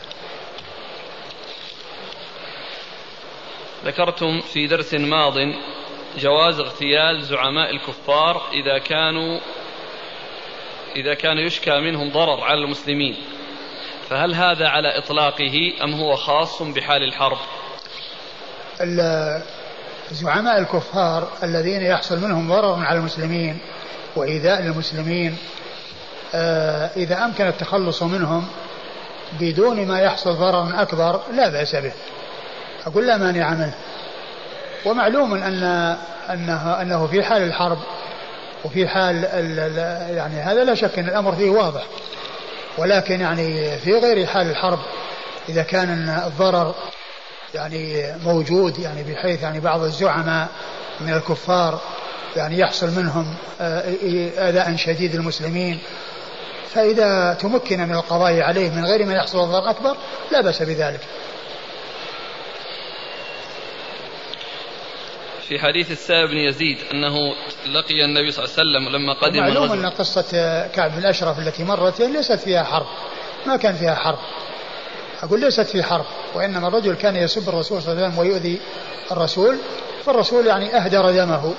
[SPEAKER 3] ذكرتم في درس ماض جواز اغتيال زعماء الكفار إذا كانوا إذا كان يشكى منهم ضرر على المسلمين. فهل هذا على إطلاقه أم هو خاص بحال الحرب؟
[SPEAKER 1] زعماء الكفار الذين يحصل منهم ضرر على المسلمين وإيذاء للمسلمين آه، إذا أمكن التخلص منهم بدون ما يحصل ضرر أكبر لا بأس به. أقول لا مانع منه. ومعلوم أن أنه أنه في حال الحرب وفي حال يعني هذا لا شك أن الأمر فيه واضح. ولكن يعني في غير حال الحرب إذا كان الضرر يعني موجود يعني بحيث يعني بعض الزعماء من الكفار يعني يحصل منهم آذاء شديد للمسلمين. فإذا تمكن من القضاء عليه من غير ما يحصل الضرر أكبر لا بأس بذلك.
[SPEAKER 3] في حديث السائب بن يزيد أنه لقي النبي صلى الله عليه وسلم لما قدم
[SPEAKER 1] معلوم أن قصة كعب بن الأشرف التي مرت ليست فيها حرب. ما كان فيها حرب. أقول ليست في حرب وإنما الرجل كان يسب الرسول صلى الله عليه وسلم ويؤذي الرسول فالرسول يعني أهدر دمه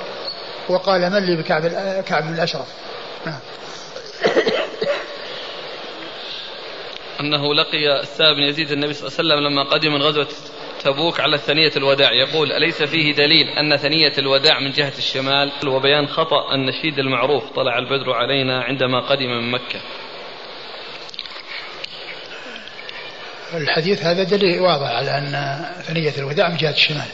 [SPEAKER 1] وقال من لي بكعب كعب بن الأشرف. نعم.
[SPEAKER 3] أنه لقي السائب بن يزيد النبي صلى الله عليه وسلم لما قدم من غزوة تبوك على ثنية الوداع يقول أليس فيه دليل أن ثنية الوداع من جهة الشمال؟ وبيان خطأ النشيد المعروف طلع البدر علينا عندما قدم من مكة.
[SPEAKER 1] الحديث هذا دليل واضح على أن ثنية الوداع من جهة الشمال.